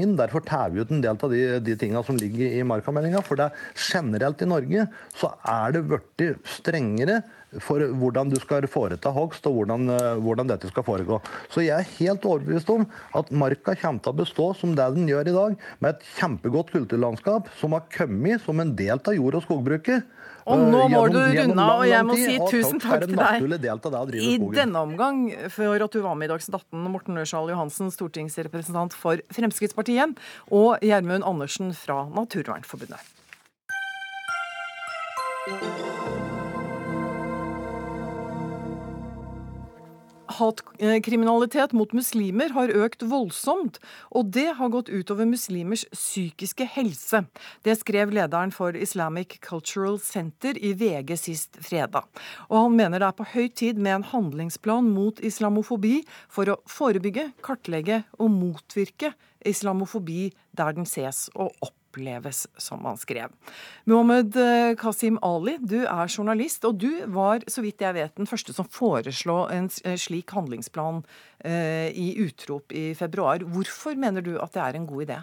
kommer inn. Derfor tar vi ut en del av de, de tingene som ligger i markameldinga. For det er generelt i Norge så er det blitt strengere for hvordan du skal foreta hogst, og hvordan, eh, hvordan dette skal foregå. Så jeg er helt overbevist om at marka kommer til å bestå som det den gjør i dag, med et kjempegodt kulturlandskap som har kommet som en del av jord- og skogbruket. Og nå eh, må gjennom- du runde av, og jeg må si tusen takk til deg i denne omgang for at du var med i Dagsnytt 18, Morten Ørsal Johansen, stortingsrepresentant for Fremskrittspartiet, og Gjermund Andersen fra Naturvernforbundet. Hatkriminalitet mot muslimer har økt voldsomt, og det har gått utover muslimers psykiske helse. Det skrev lederen for Islamic Cultural Center i VG sist fredag. Og han mener det er på høy tid med en handlingsplan mot islamofobi for å forebygge, kartlegge og motvirke islamofobi der den ses og oppleves oppleves, som han skrev. Muhammed eh, Kasim Ali, du er journalist, og du var, så vidt jeg vet, den første som foreslo en eh, slik handlingsplan eh, i utrop i februar. Hvorfor mener du at det er en god idé?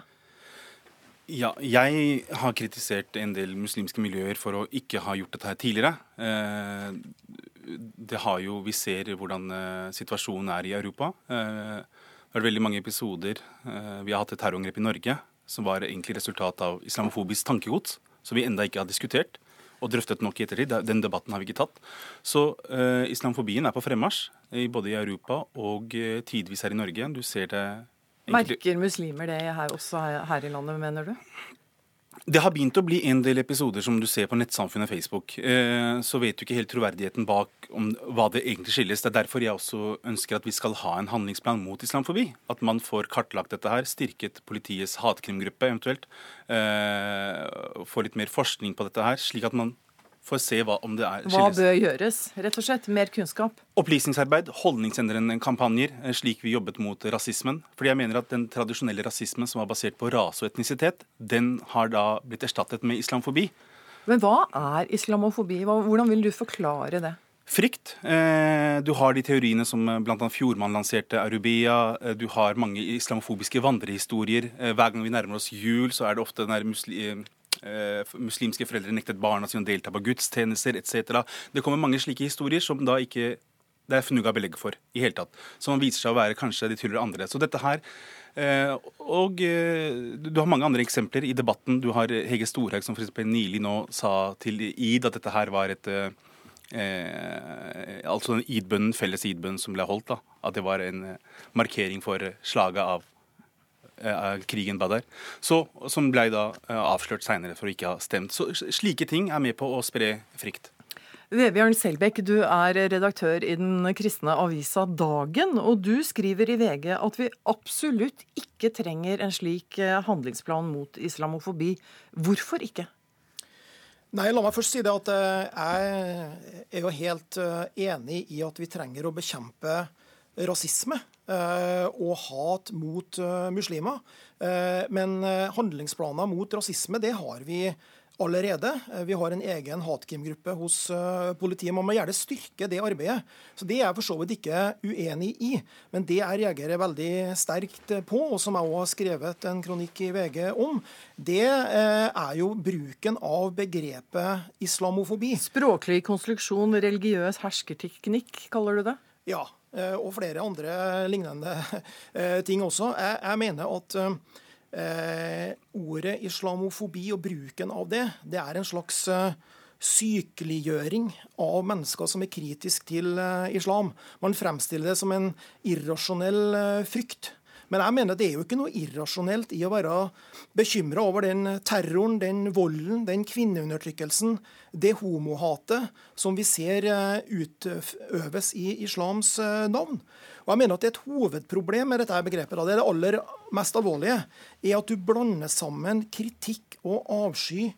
Ja, jeg har kritisert en del muslimske miljøer for å ikke ha gjort dette tidligere. Det har jo, Vi ser hvordan situasjonen er i Europa. Det har vært veldig mange episoder. Vi har hatt et terrorangrep i Norge som var egentlig resultat av islamofobisk tankegods, som vi enda ikke har diskutert og drøftet nok i ettertid. Den debatten har vi ikke tatt. Så eh, islamofobien er på fremmarsj, både i Europa og eh, tidvis her i Norge. Du ser det egentlig Merker muslimer det her, også her- i landet, mener du? Det har begynt å bli en del episoder som du ser på nettsamfunnet Facebook. Eh, så vet du ikke helt troverdigheten bak om hva det egentlig skilles. Det er derfor jeg også ønsker at vi skal ha en handlingsplan mot islamfobi. At man får kartlagt dette her, styrket politiets hatkrimgruppe eventuelt. Får få litt mer forskning på dette her, slik at man får se hva, om det er skilles. Hva bør gjøres? Rett og slett mer kunnskap. Opplysningsarbeid, holdningsendrende kampanjer, eh, slik vi jobbet mot rasismen. Fordi jeg mener at den tradisjonelle rasismen som var basert på rase og etnisitet, den har da blitt erstattet med islamfobi. Men hva er islamofobi? Hvordan vil du forklare det? Frykt. Eh, du har de teoriene som eh, bl.a. Fjordmann lanserte, Arubea. Eh, du har mange islamofobiske vandrehistorier. Eh, hver gang vi nærmer oss jul, så er det ofte den eh, muslimske foreldre nektet barna sine å delta på gudstjenester etc. Det kommer mange slike historier som da ikke det er fnugga belegg for i hele tatt. Som viser seg å være kanskje de tilhører andre. Så dette her eh, Og eh, du har mange andre eksempler i debatten. Du har Hege Storhaug som f.eks. nylig nå sa til ID at dette her var et eh, altså den id felles id-bønnen som ble holdt, da, at det var en markering for slaget av Eh, krigen Badar, så, som ble da eh, avslørt seinere for å ikke ha stemt. Så Slike ting er med på å spre frykt. Vebjørn Selbekk, du er redaktør i den kristne avisa Dagen, og du skriver i VG at vi absolutt ikke trenger en slik eh, handlingsplan mot islamofobi. Hvorfor ikke? Nei, La meg først si det at jeg er jo helt enig i at vi trenger å bekjempe rasisme. Eh, og hat mot eh, muslimer. Eh, men handlingsplaner mot rasisme, det har vi allerede. Vi har en egen hatkrimgruppe hos politiet. Man må gjerne styrke det arbeidet. Så Det er jeg for så vidt ikke uenig i. Men det jeg reagerer veldig sterkt på, og som jeg også har skrevet en kronikk i VG om, det er jo bruken av begrepet islamofobi. Språklig konstruksjon, religiøs herskerteknikk, kaller du det? Ja, og flere andre lignende [LAUGHS] eh, ting også. Jeg, jeg mener at eh, ordet islamofobi og bruken av det, det er en slags sykeliggjøring av mennesker som er kritisk til islam. Man fremstiller det som en irrasjonell frykt. Men jeg mener det er jo ikke noe irrasjonelt i å være bekymra over den terroren, den volden, den kvinneundertrykkelsen, det homohatet som vi ser eh, utøves i islams eh, navn. Og jeg mener at det er Et hovedproblem med dette begrepet, det er det aller mest alvorlige, er at du blander sammen kritikk og avsky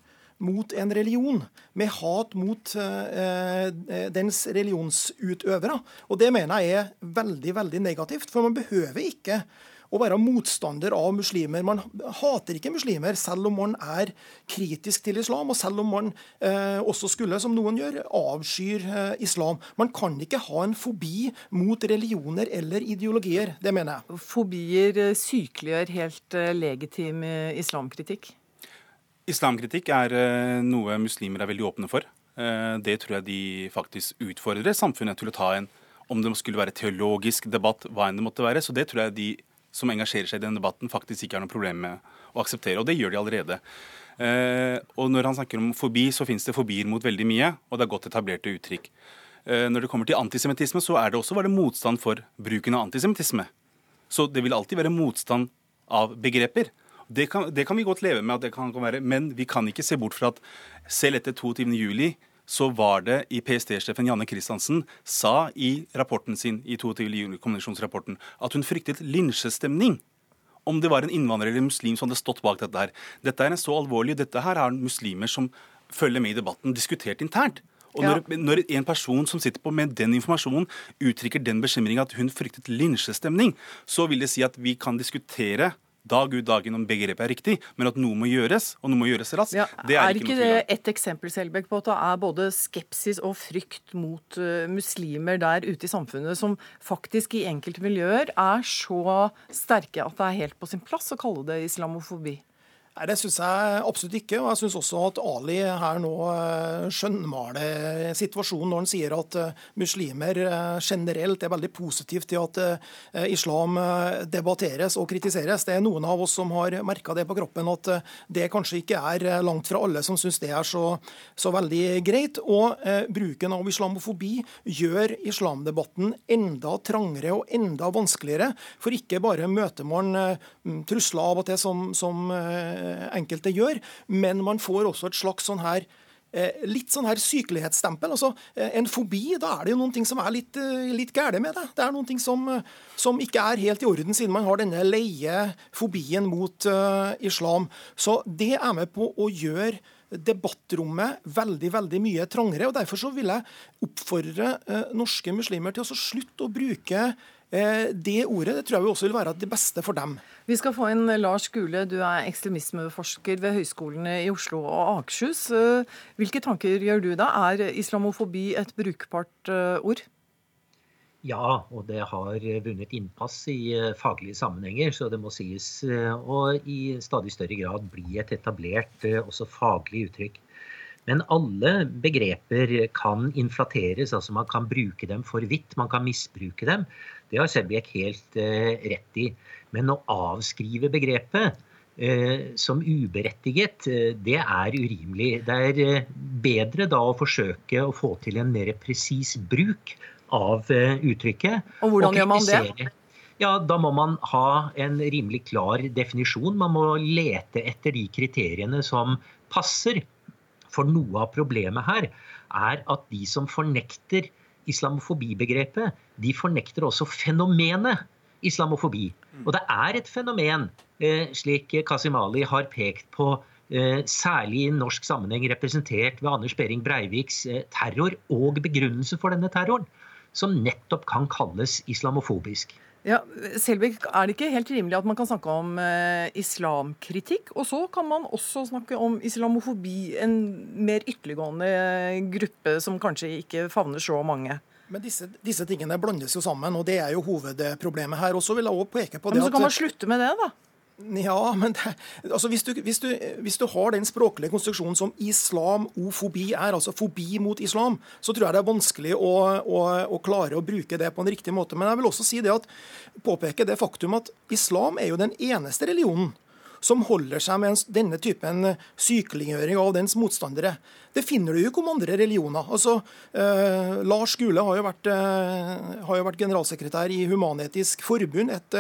mot en religion, med hat mot eh, eh dens religionsutøvere. Og Det mener jeg er veldig veldig negativt. For man behøver ikke å være motstander av muslimer. Man hater ikke muslimer, selv om man er kritisk til islam, og selv om man eh, også skulle, som noen gjør, avskyr eh, islam. Man kan ikke ha en fobi mot religioner eller ideologier. Det mener jeg. Fobier eh, sykeliggjør helt eh, legitim eh, islamkritikk? Islamkritikk er noe muslimer er veldig åpne for. Det tror jeg de faktisk utfordrer samfunnet til å ta en om det skulle være teologisk debatt, hva enn det måtte være. Så det tror jeg de som engasjerer seg i den debatten, faktisk ikke har noe problem med å akseptere. Og det gjør de allerede. Eh, og når han snakker om fobi, så finnes det fobier mot veldig mye, og det er godt etablerte uttrykk. Eh, når det kommer til antisemittisme, så er det også bare motstand for bruken av antisemittisme. Så det vil alltid være motstand av begreper. Det kan, det kan vi godt leve med, at det kan være, men vi kan ikke se bort fra at selv etter 22. så var det i PST-sjefen Janne Christiansen sa i rapporten sin i 22. juni-konvensjonsrapporten at hun fryktet lynsjestemning om det var en innvandrer eller muslim som hadde stått bak dette her. Dette er en så alvorlig, dette her er muslimer som følger med i debatten, diskutert internt. Og når, ja. når, en person som sitter på med den informasjonen, uttrykker den bekymringa at hun fryktet lynsjestemning, så vil det si at vi kan diskutere dag ut dagen om begrepet er riktig, men at noe må gjøres, og noe må gjøres raskt, ja, det er, er ikke, ikke det et eksempel Selbekk, på at det er både skepsis og frykt mot uh, muslimer der ute i samfunnet som faktisk i enkelte miljøer er så sterke at det er helt på sin plass å kalle det islamofobi? Nei, Det syns jeg absolutt ikke. og Jeg syns også at Ali her nå eh, skjønnmaler situasjonen når han sier at eh, muslimer eh, generelt er veldig positivt til at islam debatteres og kritiseres. Det er noen av oss som har merka det på kroppen, at det kanskje ikke er langt fra alle som syns det er så, så, veldig greit. Og bruken av islamofobi gjør islamdebatten enda trangere og enda vanskeligere. For ikke bare møter man trusler av og til som, som enkelte gjør, men man får også et slags sånn her eh, litt sånn her sykelighetsstempel. altså eh, En fobi, da er det jo noen ting som er litt, litt gære med det. Det er noe som, som, ikke er helt i orden, siden man har denne leie fobien mot uh, islam. Så det er med på å gjøre debattrommet veldig veldig mye trangere. og Derfor så vil jeg oppfordre uh, norske muslimer til å slutte å bruke Eh, det ordet det tror jeg også vil være det beste for dem. Vi skal få inn Lars Gule, du er ekstremismeforsker ved høyskolene i Oslo og Akershus. Eh, hvilke tanker gjør du da? Er islamofobi et brukbart eh, ord? Ja, og det har vunnet innpass i faglige sammenhenger, så det må sies. Og i stadig større grad bli et etablert også faglig uttrykk. Men alle begreper kan inflateres, altså man kan bruke dem for vidt, man kan misbruke dem. Det har Selbekk helt eh, rett i. Men å avskrive begrepet eh, som uberettiget, eh, det er urimelig. Det er bedre da å forsøke å få til en mer presis bruk av uttrykket. Og hvordan gjør man det? Ja, Da må man ha en rimelig klar definisjon. Man må lete etter de kriteriene som passer. For noe av problemet her er at de som fornekter islamofobibegrepet, de fornekter også fenomenet islamofobi. Og det er et fenomen, eh, slik Kasim Ali har pekt på, eh, særlig i norsk sammenheng representert ved Anders Behring Breiviks eh, terror og begrunnelse for denne terroren, som nettopp kan kalles islamofobisk. Ja, Selbekk, er det ikke helt rimelig at man kan snakke om eh, islamkritikk, og så kan man også snakke om islamofobi, en mer ytterliggående gruppe som kanskje ikke favner så mange? Men disse, disse tingene blandes jo sammen, og det er jo hovedproblemet her. Og så vil jeg også peke på Men så kan man slutte med det, da. Ja, men det, altså hvis, du, hvis, du, hvis du har den språklige konstruksjonen som islamofobi er, altså fobi mot islam, så tror jeg det er vanskelig å, å, å klare å bruke det på en riktig måte. Men jeg vil også si det at, påpeke det faktum at islam er jo den eneste religionen som holder seg med denne typen sykeliggjøring av dens motstandere. Det finner du jo ikke om andre religioner. Altså, eh, Lars Gule har jo, vært, eh, har jo vært generalsekretær i Human-Etisk Forbund, et,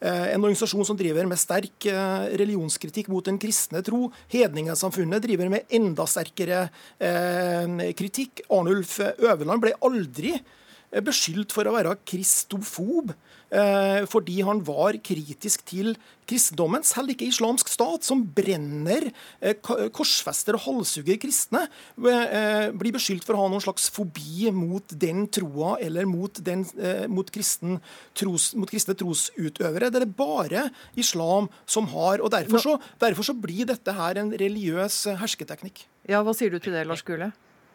eh, en organisasjon som driver med sterk eh, religionskritikk mot den kristne tro. Hedningesamfunnet driver med enda sterkere eh, kritikk. Arnulf Øverland ble aldri eh, beskyldt for å være kristofob eh, fordi han var kritisk til kristendommen, selv ikke islamsk stat, som brenner, eh, korsfester og halshugger kristne, eh, blir beskyldt for å ha noen slags fobi mot den troa eller mot, den, eh, mot, kristen tros, mot kristne trosutøvere. Det er det bare islam som har. og Derfor så, derfor så blir dette her en religiøs eh, hersketeknikk. Ja, Hva sier du til det, Lars Gule?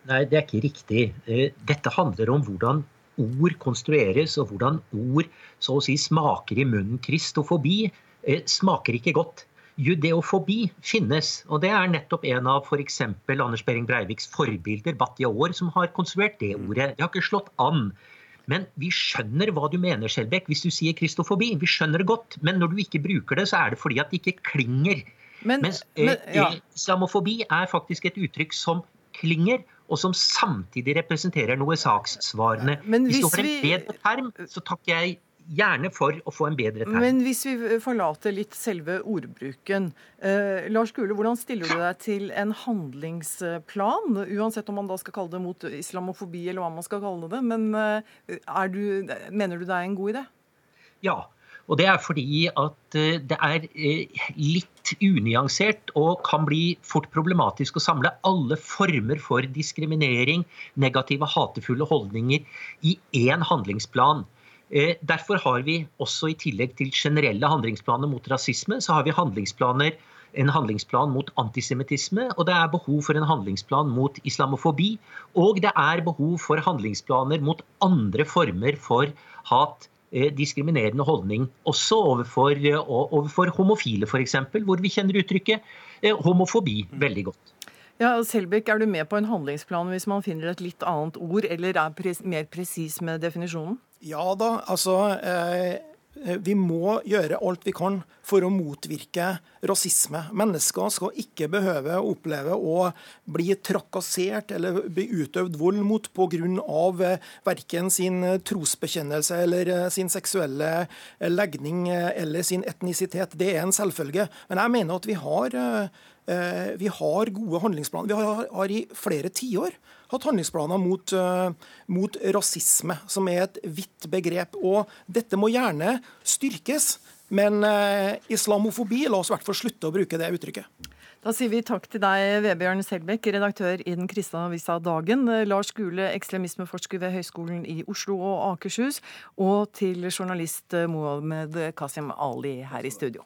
Nei, det er ikke riktig. Eh, Dette handler om hvordan ord konstrueres, og hvordan ord så å si smaker i munnen. Kristofobi eh, smaker ikke godt. Judeofobi finnes, og det er nettopp en av f.eks. Anders Behring Breiviks forbilder, Batya Aar, som har konstruert det ordet. Det har ikke slått an. Men vi skjønner hva du mener, Skjelbæk, hvis du sier kristofobi. Vi skjønner det godt. Men når du ikke bruker det, så er det fordi at det ikke klinger. Men, Mens men ja. eh, islamofobi er faktisk et uttrykk som klinger, og som samtidig representerer noe sakssvarende. Men hvis, du det har en bedre term, så takker jeg gjerne for å få en bedre term. Men hvis vi forlater litt selve ordbruken. Eh, Lars Gule, hvordan stiller du deg til en handlingsplan? Uansett om man da skal kalle det mot islamofobi, eller hva man skal kalle det. Men eh, du, mener du det er en god idé? Ja. Og det er fordi at eh, det er eh, litt unyansert og kan bli fort problematisk å samle alle former for diskriminering, negative, hatefulle holdninger i én handlingsplan. Eh, Derfor har vi også i tillegg til generelle handlingsplaner mot rasisme, så har vi handlingsplaner en handlingsplan mot antisemittisme, og det er behov for en handlingsplan mot islamofobi. Og det er behov for handlingsplaner mot andre former for hat, diskriminerende holdning. Også overfor, eh, overfor homofile, f.eks., hvor vi kjenner uttrykket eh, homofobi veldig godt. Ja, Selbekk, er du med på en handlingsplan hvis man finner et litt annet ord, eller er pres mer presis med definisjonen? Ja da, altså eh, Vi må gjøre alt vi kan for å motvirke rasisme. Mennesker skal ikke behøve å oppleve å bli trakassert eller bli utøvd vold mot pga. Eh, verken sin trosbekjennelse eller eh, sin seksuelle eh, legning eh, eller sin etnisitet. Det er en selvfølge. Men jeg mener at vi har eh, Eh, Vi har gode handlingsplaner. Vi har, har i flere tiår hatt handlingsplaner mot, eh, mot rasisme, som er et vidt begrep. Og dette må gjerne styrkes. Men eh, islamofobi, la oss i hvert fall slutte å bruke det uttrykket. Da sier vi takk til deg, Vebjørn Selbekk, redaktør i den kristne avisa Dagen, Lars Gule, ekstremismeforsker ved Høgskolen i Oslo og Akershus, og til journalist Mohammed Kasim Ali her i studio.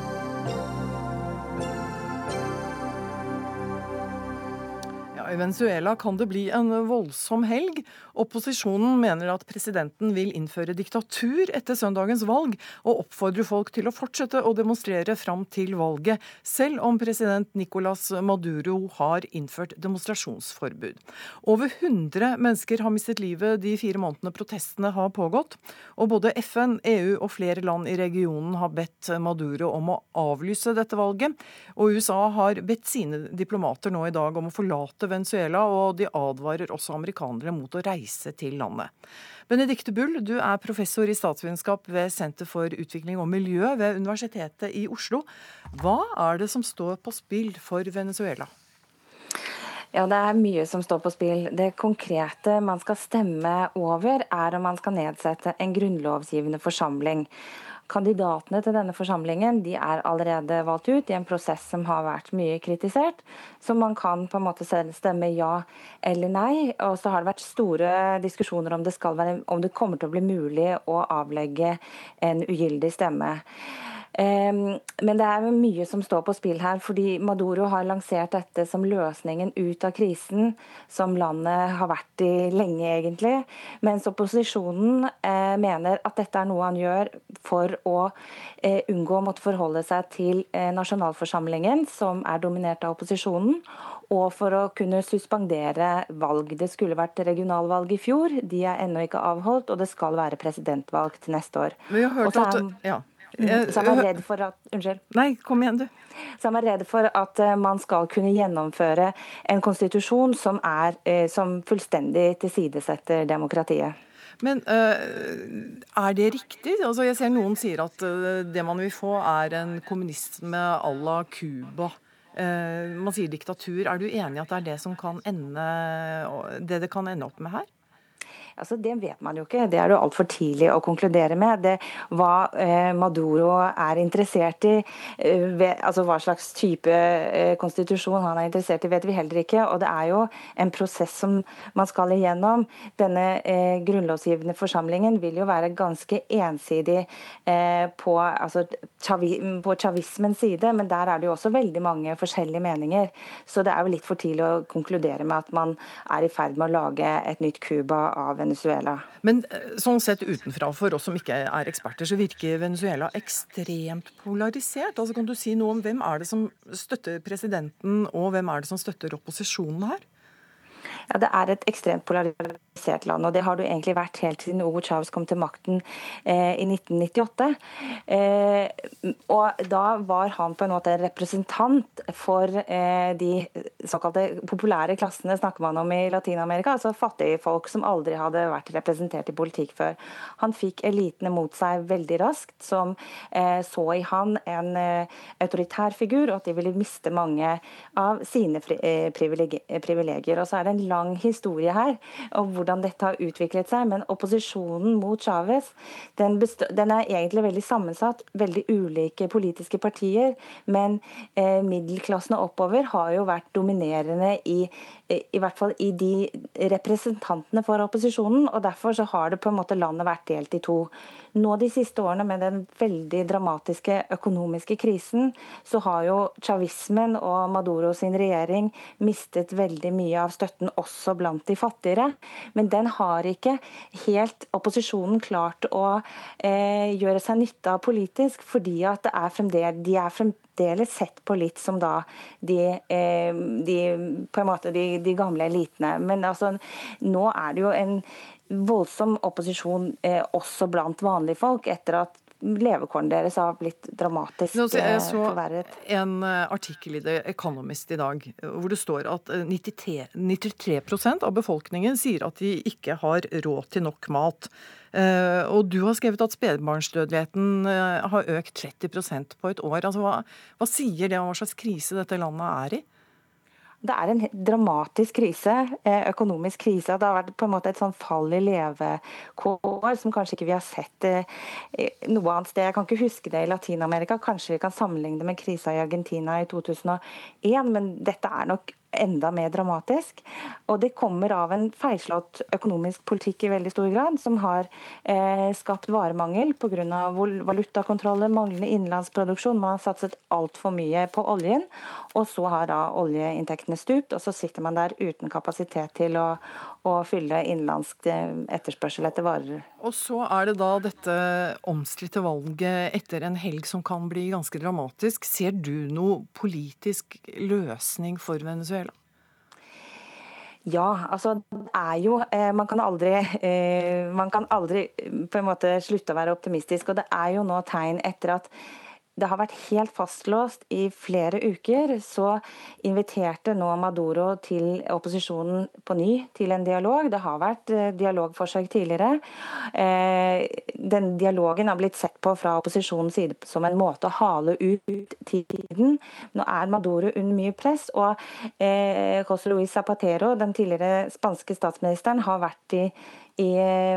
I Venezuela kan det bli en voldsom helg. Opposisjonen mener at presidenten vil innføre diktatur etter søndagens valg, og oppfordrer folk til å fortsette å demonstrere fram til valget, selv om president Nicolas Maduro har innført demonstrasjonsforbud. Over 100 mennesker har mistet livet de fire månedene protestene har pågått, og både FN, EU og flere land i regionen har bedt Maduro om å avlyse dette valget. Og USA har bedt sine diplomater nå i dag om å forlate Venezuela, og de advarer også amerikanere mot å reise til landet. Benedicte Bull, du er professor i statsvitenskap ved Senter for utvikling og miljø ved Universitetet i Oslo. Hva er det som står på spill for Venezuela? Ja, Det er mye som står på spill. Det konkrete man skal stemme over, er om man skal nedsette en grunnlovsgivende forsamling. Kandidatene til denne forsamlingen de er allerede valgt ut i en prosess som har vært mye kritisert. Så man kan på en måte stemme ja eller nei. Og så har det vært store diskusjoner om det, være, om det kommer til å bli mulig å avlegge en ugyldig stemme. Ehm, men det er mye som står på spill her, fordi Maduro har lansert dette som løsningen ut av krisen som landet har vært i lenge, egentlig. Mens opposisjonen eh, mener at dette er noe han gjør for å eh, unngå å måtte forholde seg til eh, nasjonalforsamlingen, som er dominert av opposisjonen og for å kunne suspendere valg. Det skulle vært regionalvalg i fjor, de er ennå ikke avholdt, og det skal være presidentvalg til neste år. Vi har hørt at, ja. Mm. Så han er redd for at Unnskyld. Nei, kom igjen, du. Så han er redd for at eh, man skal kunne gjennomføre en konstitusjon som, er, eh, som fullstendig tilsidesetter demokratiet. Men er det riktig? Altså, jeg ser noen sier at det man vil få, er en kommunisme à la Cuba. Man sier diktatur. Er du enig i at det er det som kan ende, det det kan ende opp med her? Altså, det vet man jo ikke. Det er det altfor tidlig å konkludere med. Det, hva eh, Maduro er interessert i, eh, ved, altså hva slags type eh, konstitusjon han er interessert i, vet vi heller ikke. Og det er jo en prosess som man skal igjennom. Denne eh, grunnlovsgivende forsamlingen vil jo være ganske ensidig eh, på, altså, chavi, på chavismens side, men der er det jo også veldig mange forskjellige meninger. Så det er jo litt for tidlig å konkludere med at man er i ferd med å lage et nytt Cuba av Venezuela. Men eh, sånn sett utenfra, for oss som ikke er eksperter, så virker Venezuela ekstremt polarisert. Altså Kan du si noe om hvem er det som støtter presidenten, og hvem er det som støtter opposisjonen her? Ja, Det er et ekstremt polarisert land, og det har det egentlig vært helt siden Hugo Chávez kom til makten eh, i 1998. Eh, og Da var han på en måte en representant for eh, de såkalte populære klassene snakker man om i Latin-Amerika, altså fattige folk som aldri hadde vært representert i politikk før. Han fikk elitene mot seg veldig raskt, som eh, så i han en eh, autoritær figur, og at de ville miste mange av sine eh, privilegier. Og så er det en lang historie her om hvordan dette har utviklet seg. Men opposisjonen mot Chávez den, den, er egentlig veldig sammensatt. Veldig ulike politiske partier. Men eh, middelklassen og oppover har jo vært dominerende i, i hvert fall i de representantene for opposisjonen. og Derfor så har det på en måte landet vært delt i to. Nå de siste årene med den veldig dramatiske økonomiske krisen, så har jo chavismen og Maduro sin regjering mistet veldig mye av støtten også blant de fattigere. Men den har ikke helt opposisjonen klart å eh, gjøre seg nytte av politisk, fordi at det er fremdeles, de er fremdeles sett på litt som da de, eh, de på en måte de, de gamle elitene. Men altså, nå er det jo en voldsom opposisjon eh, også blant vanlige folk, etter at levekårene deres har blitt dramatisk forverret. jeg eh, så forverret. En eh, artikkel i The Economist i dag hvor det står at 93, 93 av befolkningen sier at de ikke har råd til nok mat. Og du har skrevet at spedbarnsdødeligheten har økt 30% på et år. Altså, hva, hva sier det om hva slags krise dette landet er i? Det er en dramatisk krise, eh, økonomisk krise. Det har vært på en måte et sånn fall i levekår som kanskje ikke vi har sett eh, noe annet sted. Jeg kan ikke huske det i Latin-Amerika. Kanskje vi kan sammenligne det med krisa i Argentina i 2001, men dette er nok enda mer dramatisk. Og det kommer av en feilslått økonomisk politikk i veldig stor grad, som har eh, skapt varemangel pga. valutakontroller, manglende innenlandsproduksjon. Man har satset altfor mye på oljen, og så har da oljeinntektene stupt. Og så sitter man der uten kapasitet til å, å fylle innenlandsk eh, etterspørsel etter varer. Og så er det da dette omstridte valget etter en helg som kan bli ganske dramatisk. Ser du noe politisk løsning for Venezuela? Ja, altså det er jo eh, Man kan aldri, eh, man kan aldri på en måte slutte å være optimistisk. Og det er jo nå tegn etter at det har vært helt fastlåst i flere uker, så inviterte nå Maduro til opposisjonen på ny til en dialog. Det har vært eh, dialogforsøk tidligere. Eh, den dialogen har blitt sett på fra opposisjonens side som en måte å hale ut tiden. Nå er Maduro under mye press, og eh, José Luis Zapatero, den tidligere spanske statsministeren, har vært i i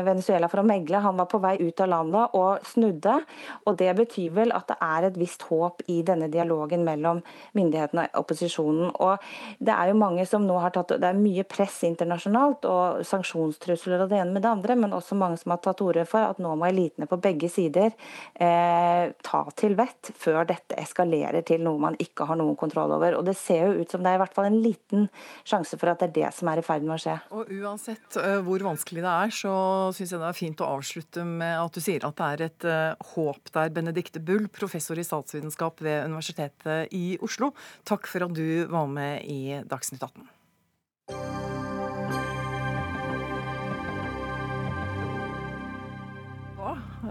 Venezuela for å megle. Han var på vei ut av landet og snudde. og Det betyr vel at det er et visst håp i denne dialogen mellom myndighetene og opposisjonen. Og Det er jo mange som nå har tatt, det er mye press internasjonalt og sanksjonstrusler og det ene med det andre, men også mange som har tatt orde for at nå må elitene på begge sider eh, ta til vett før dette eskalerer til noe man ikke har noen kontroll over. Og Det ser jo ut som det er i hvert fall en liten sjanse for at det er det som er i ferd med å skje. Og Uansett uh, hvor vanskelig det er, så syns jeg det er fint å avslutte med at du sier at det er et uh, håp der. Benedicte Bull, professor i statsvitenskap ved Universitetet i Oslo, takk for at du var med i Dagsnytt 18.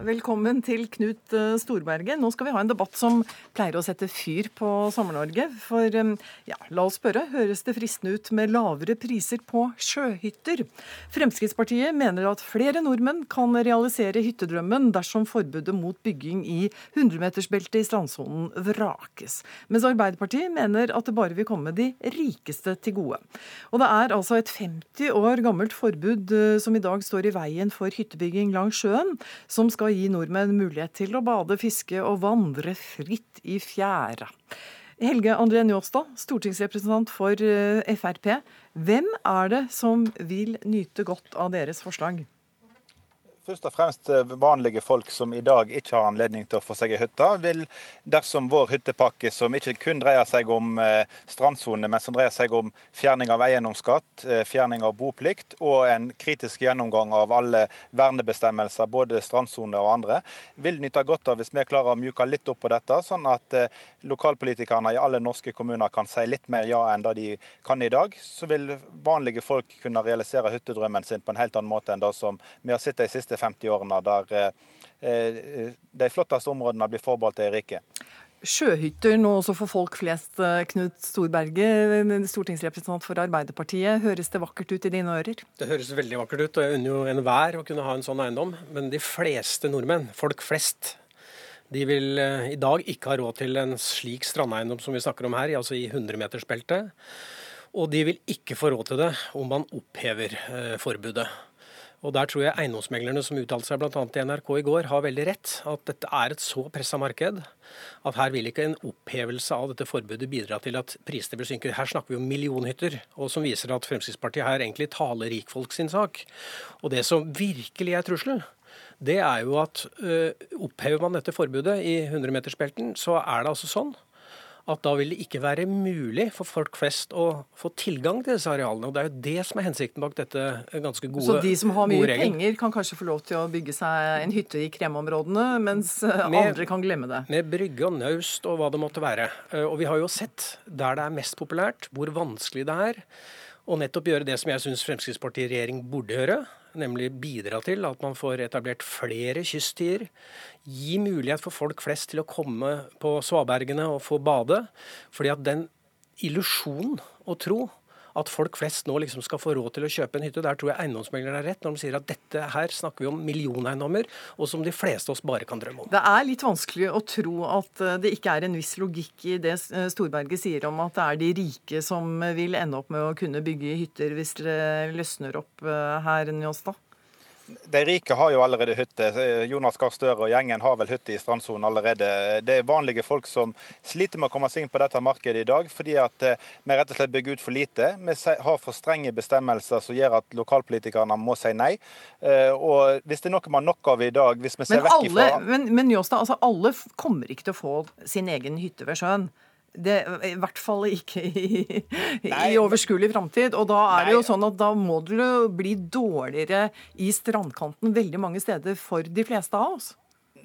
Velkommen til Knut eh, Storberget. Nå skal vi ha en debatt som pleier å sette fyr på Sommer-Norge. For eh, ja, la oss spørre, høres det fristende ut med lavere priser på sjøhytter? Fremskrittspartiet mener at flere nordmenn kan realisere hyttedrømmen dersom forbudet mot bygging i 100-metersbeltet i strandsonen vrakes. Mens Arbeiderpartiet mener at det bare vil komme de rikeste til gode. Og det er altså et 50 år gammelt forbud eh, som i dag står i veien for hyttebygging langs sjøen, som skal gi nordmenn mulighet til å bade, fiske og vandre fritt i fjæra. Helge André Njåstad, stortingsrepresentant for eh, Frp. Hvem er det som vil nyte godt av deres forslag? Først og fremst eh, vanlige folk som i dag ikke har anledning til å få seg ei hytte, vil dersom vår hyttepakke, som ikke kun dreier seg om eh, strandsone, men som dreier seg om fjerning av eiendomsskatt, eh, fjerning av boplikt og en kritisk gjennomgang av alle vernebestemmelser, både strandsone og andre, vil nyte godt av hvis vi klarer å mjuke litt opp på dette, sånn at lokalpolitikerne i alle norske kommuner kan si litt mer ja enn det de kan i dag. Så vil vanlige folk kunne realisere hyttedrømmen sin på en helt annen måte enn det som vi har sett de siste siste 50 årene, der eh, eh, de flotteste områdene blir forbeholdt de rike. Sjøhytter nå også for folk flest, eh, Knut Storberget, stortingsrepresentant for Arbeiderpartiet. Høres det vakkert ut i dine ører? Det høres veldig vakkert ut, og jeg unner jo enhver å kunne ha en sånn eiendom. Men de fleste nordmenn, folk flest, de vil i dag ikke ha råd til en slik strandeiendom som vi snakker om her, altså i 100-metersbeltet. Og de vil ikke få råd til det om man opphever forbudet. Og Der tror jeg eiendomsmeglerne som uttalte seg bl.a. til NRK i går, har veldig rett. At dette er et så pressa marked at her vil ikke en opphevelse av dette forbudet bidra til at prisene vil synke. Her snakker vi om millionhytter, og som viser at Fremskrittspartiet her egentlig taler rikfolk sin sak. Og det som virkelig er trusselen, det er jo at øh, opphever man dette forbudet i 100-metersbelten, så er det altså sånn at da vil det ikke være mulig for folk flest å få tilgang til disse arealene. og Det er jo det som er hensikten bak dette ganske gode Så de som har mye penger, kan kanskje få lov til å bygge seg en hytte i kremområdene, mens eh, med, andre kan glemme det? Med brygge og naust og hva det måtte være. Eh, og vi har jo sett der det er mest populært, hvor vanskelig det er. Og nettopp gjøre det som jeg syns Fremskrittspartiet regjering burde gjøre, nemlig bidra til at man får etablert flere kysttier. Gi mulighet for folk flest til å komme på svabergene og få bade. fordi at den illusjonen å tro at folk flest nå liksom skal få råd til å kjøpe en hytte. Der tror jeg eiendomsmeglerne er rett når de sier at dette her snakker vi om millioneiendommer, og som de fleste av oss bare kan drømme om. Det er litt vanskelig å tro at eh, det ikke er en viss logikk i det eh, Storberget sier om at det er de rike som vil ende opp med å kunne bygge hytter hvis det løsner opp eh, her, Njåstad? De rike har jo allerede hytte. Jonas Gahr Støre og gjengen har vel hytte i strandsonen allerede. Det er vanlige folk som sliter med å komme seg inn på dette markedet i dag, fordi at eh, vi rett og slett bygger ut for lite. Vi har for strenge bestemmelser som gjør at lokalpolitikerne må si nei. Eh, og hvis det er noe man nok av i dag, hvis vi ser men vekk alle, ifra Men, men Njåstad, altså alle kommer ikke til å få sin egen hytte ved sjøen. Det, I hvert fall ikke i, i overskuelig framtid. Og da er det jo sånn at da må det jo bli dårligere i strandkanten veldig mange steder for de fleste av oss.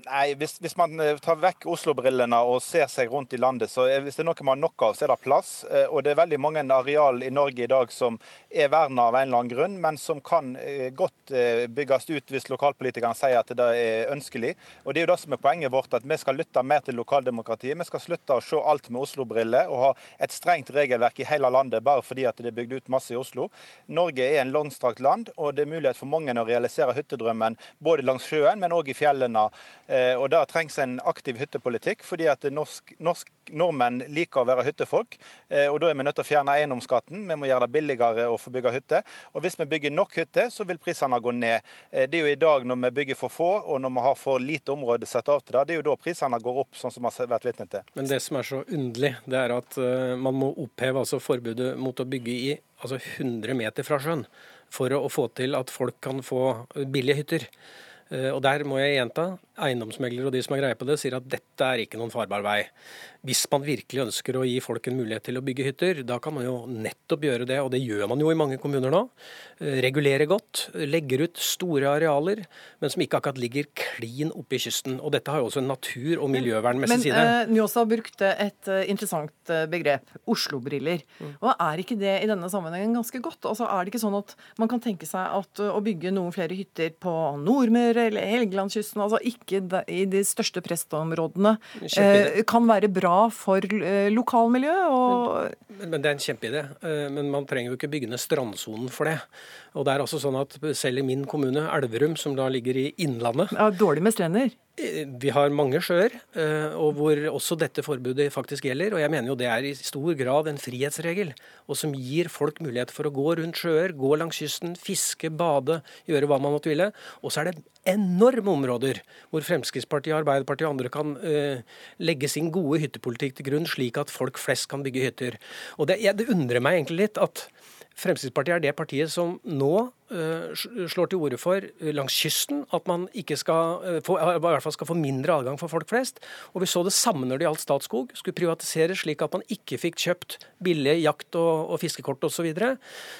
Nei, hvis, hvis man eh, tar vekk Oslo-brillene og ser seg rundt i landet, så hvis det er noe man har nok av, så er det plass. Eh, Og det er veldig mange areal i Norge i dag som er verna av en eller annen grunn, men som kan eh, godt eh, bygges ut hvis lokalpolitikerne sier at det er ønskelig. Og Det er jo det som er poenget vårt, at vi skal lytte mer til lokaldemokratiet. Vi skal slutte å se alt med Oslo-briller og ha et strengt regelverk i hele landet bare fordi at det er bygd ut masse i Oslo. Norge er en langstrakt land, og det er mulighet for mange å realisere hyttedrømmen både langs sjøen, men òg i fjellene. Eh, Og Der trengs en aktiv hyttepolitikk, fordi at norsk, norsk, nordmenn liker å være hyttefolk. Og Da er vi nødt til å fjerne eiendomsskatten. Vi må gjøre det billigere å få bygge hytte. Og Hvis vi bygger nok hytter, så vil prisene gå ned. Eh, Det er jo i dag når vi bygger for få, og når vi har for lite område satt av til det, det er jo da prisene går opp, sånn som vi har vært vitne til. Men det som er så underlig, det er at eh, man må oppheve altså forbudet mot å bygge i altså 100 meter fra sjøen for å, å få til at folk kan få billige hytter. Eh, Og der må jeg gjenta, eiendomsmeglere og de som har greie på det, sier at dette er ikke noen farbar vei. Hvis man virkelig ønsker å gi folk en mulighet til å bygge hytter, da kan man jo nettopp gjøre det, og det gjør man jo i mange kommuner nå. Eh, Regulere godt, legger ut store arealer, men som ikke akkurat ligger klin oppe i kysten. Og dette har jo også en natur- og miljøvernmessig Men side. uh, Njåsa brukte et uh, interessant eh, begrep, Oslo-briller. Mm. Og er ikke det i denne sammenhengen ganske godt? Altså Er det ikke sånn at man kan tenke seg at uh, å bygge noen flere hytter på Nordmøre eller Helgelandskysten, altså ikke de- i de største prestområdene, eh, kan være bra for uh, lokalmiljøet? Og Men, men Det er en kjempeidé. Eh, Men man trenger jo ikke bygge ned strandsonen for det. Og det er altså sånn at Selv i min kommune, Elverum, som da ligger i Innlandet ja, dårlig med strender? Vi har mange sjøer, eh, og hvor også dette forbudet faktisk gjelder. Og jeg mener jo det er i stor grad en frihetsregel, og som gir folk mulighet for å gå rundt sjøer, gå langs kysten, fiske, bade, gjøre hva man måtte ville. Og så er det enorme områder hvor Fremskrittspartiet, Arbeiderpartiet og andre kan uh, legge sin gode hyttepolitikk til grunn, slik at folk flest kan bygge hytter. Og det, jeg, det undrer meg egentlig litt at Fremskrittspartiet er det partiet som nå slår til orde for eh, langs kysten at man ikke skal eh, få, i hvert fall skal få mindre adgang for folk flest. Og vi så det samme når det gjaldt Statskog. Skulle privatiseres slik at man ikke fikk kjøpt billige jakt- og, og fiskekort osv.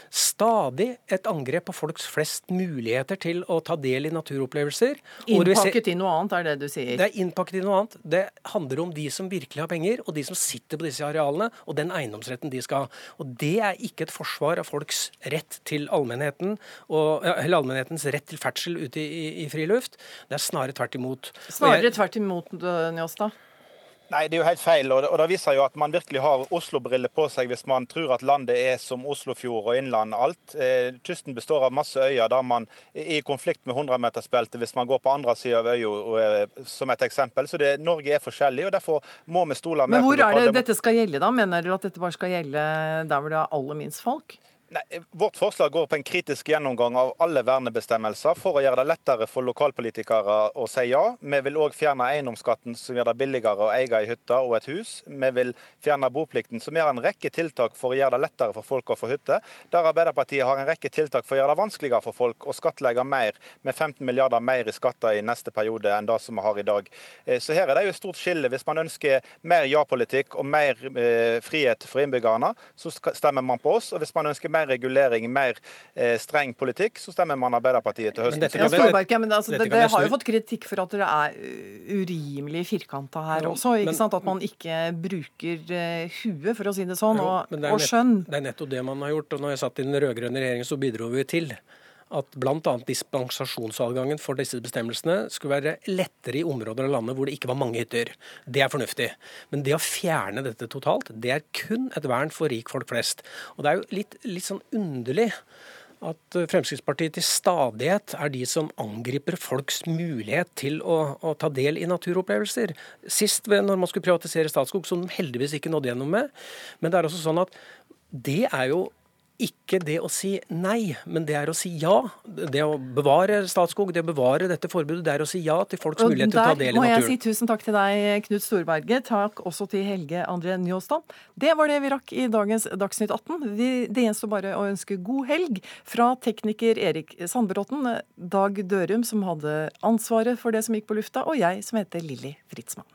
Stadig et angrep på folks flest muligheter til å ta del i naturopplevelser. Innpakket ser- i noe annet, er det du sier? det er innpakket i noe annet. Det handler om de som virkelig har penger, og de som sitter på disse arealene, og den eiendomsretten de skal ha. Og det er ikke et forsvar av folks rett til allmennheten, og, ja, eller allmennhetens rett til ferdsel ute i, i, i friluft. Det er snarere tvert imot. Snarere jeg- tvert imot, eh, Njåstad. Nei, det er jo helt feil. Og det, og det viser jo at man virkelig har Oslo-briller på seg hvis man tror at landet er som Oslofjord og innland alt. Eh, kysten består av masse øyer der man er i konflikt med 100-metersbeltet hvis man går på andre sida av øya, eh, som et eksempel. Så det, Norge er forskjellig, og derfor må vi stole mer Men hvor på er det dette skal gjelde, da? Mener du at dette bare skal gjelde der hvor det er aller minst folk? Nei, Vårt forslag går på en kritisk gjennomgang av alle vernebestemmelser for å gjøre det lettere for lokalpolitikere å si ja. Vi vil òg fjerne eiendomsskatten som gjør det billigere å eie ei hytte og et hus. Vi vil fjerne boplikten, som gjør en rekke tiltak for å gjøre det lettere for folk å få hytte. Der Arbeiderpartiet har en rekke tiltak for å gjøre det vanskeligere for folk å skattlegge mer, med 15 milliarder mer i skatter i neste periode enn det som vi har i dag. Eh, Så her er det jo et stort skille. Hvis man ønsker mer ja-politikk og mer eh, frihet for innbyggerne, så stemmer man på oss. Og hvis man ønsker mer regulering, mer eh, streng politikk, så stemmer man Arbeiderpartiet til høsten. Ja, Storberget, men altså, Dette det, det har jo fått kritikk for at dere er uh, urimelig firkanta her Jo, også. ikke men- sant? At man ikke bruker uh, huet, for å si det sånn, Jo, og, det og nett- skjønn. Det er nettopp det man har gjort. og når jeg satt i den rød-grønne regjeringen, så bidro vi til at bl.a. dispensasjonsadgangen for disse bestemmelsene skulle være lettere i områder av landet hvor det ikke var mange hytter. Det er fornuftig. Men det å fjerne dette totalt, det er kun et vern for rikfolk flest. Og det er jo litt, litt sånn underlig at eh, Fremskrittspartiet til stadighet er de som angriper folks mulighet til å, å ta del i naturopplevelser. Sist ved, når man skulle privatisere Statskog, som de heldigvis ikke nådde gjennom med. Men det er også sånn at det er jo ikke det å si nei, men det er å si ja. Det å bevare Statskog, det å bevare dette forbudet, det er å si ja til folks Og mulighet til å ta del i naturen. Der må jeg si tusen takk til deg, Knut Storberget. Takk også til Helge André Njåstad. Det var det vi rakk i dagens Dagsnytt 18. Vi, det gjenstår bare å ønske god helg fra tekniker Erik Sandbråten, Dag Dørum, som hadde ansvaret for det som gikk på lufta, og jeg som heter Lilly Fritzmann.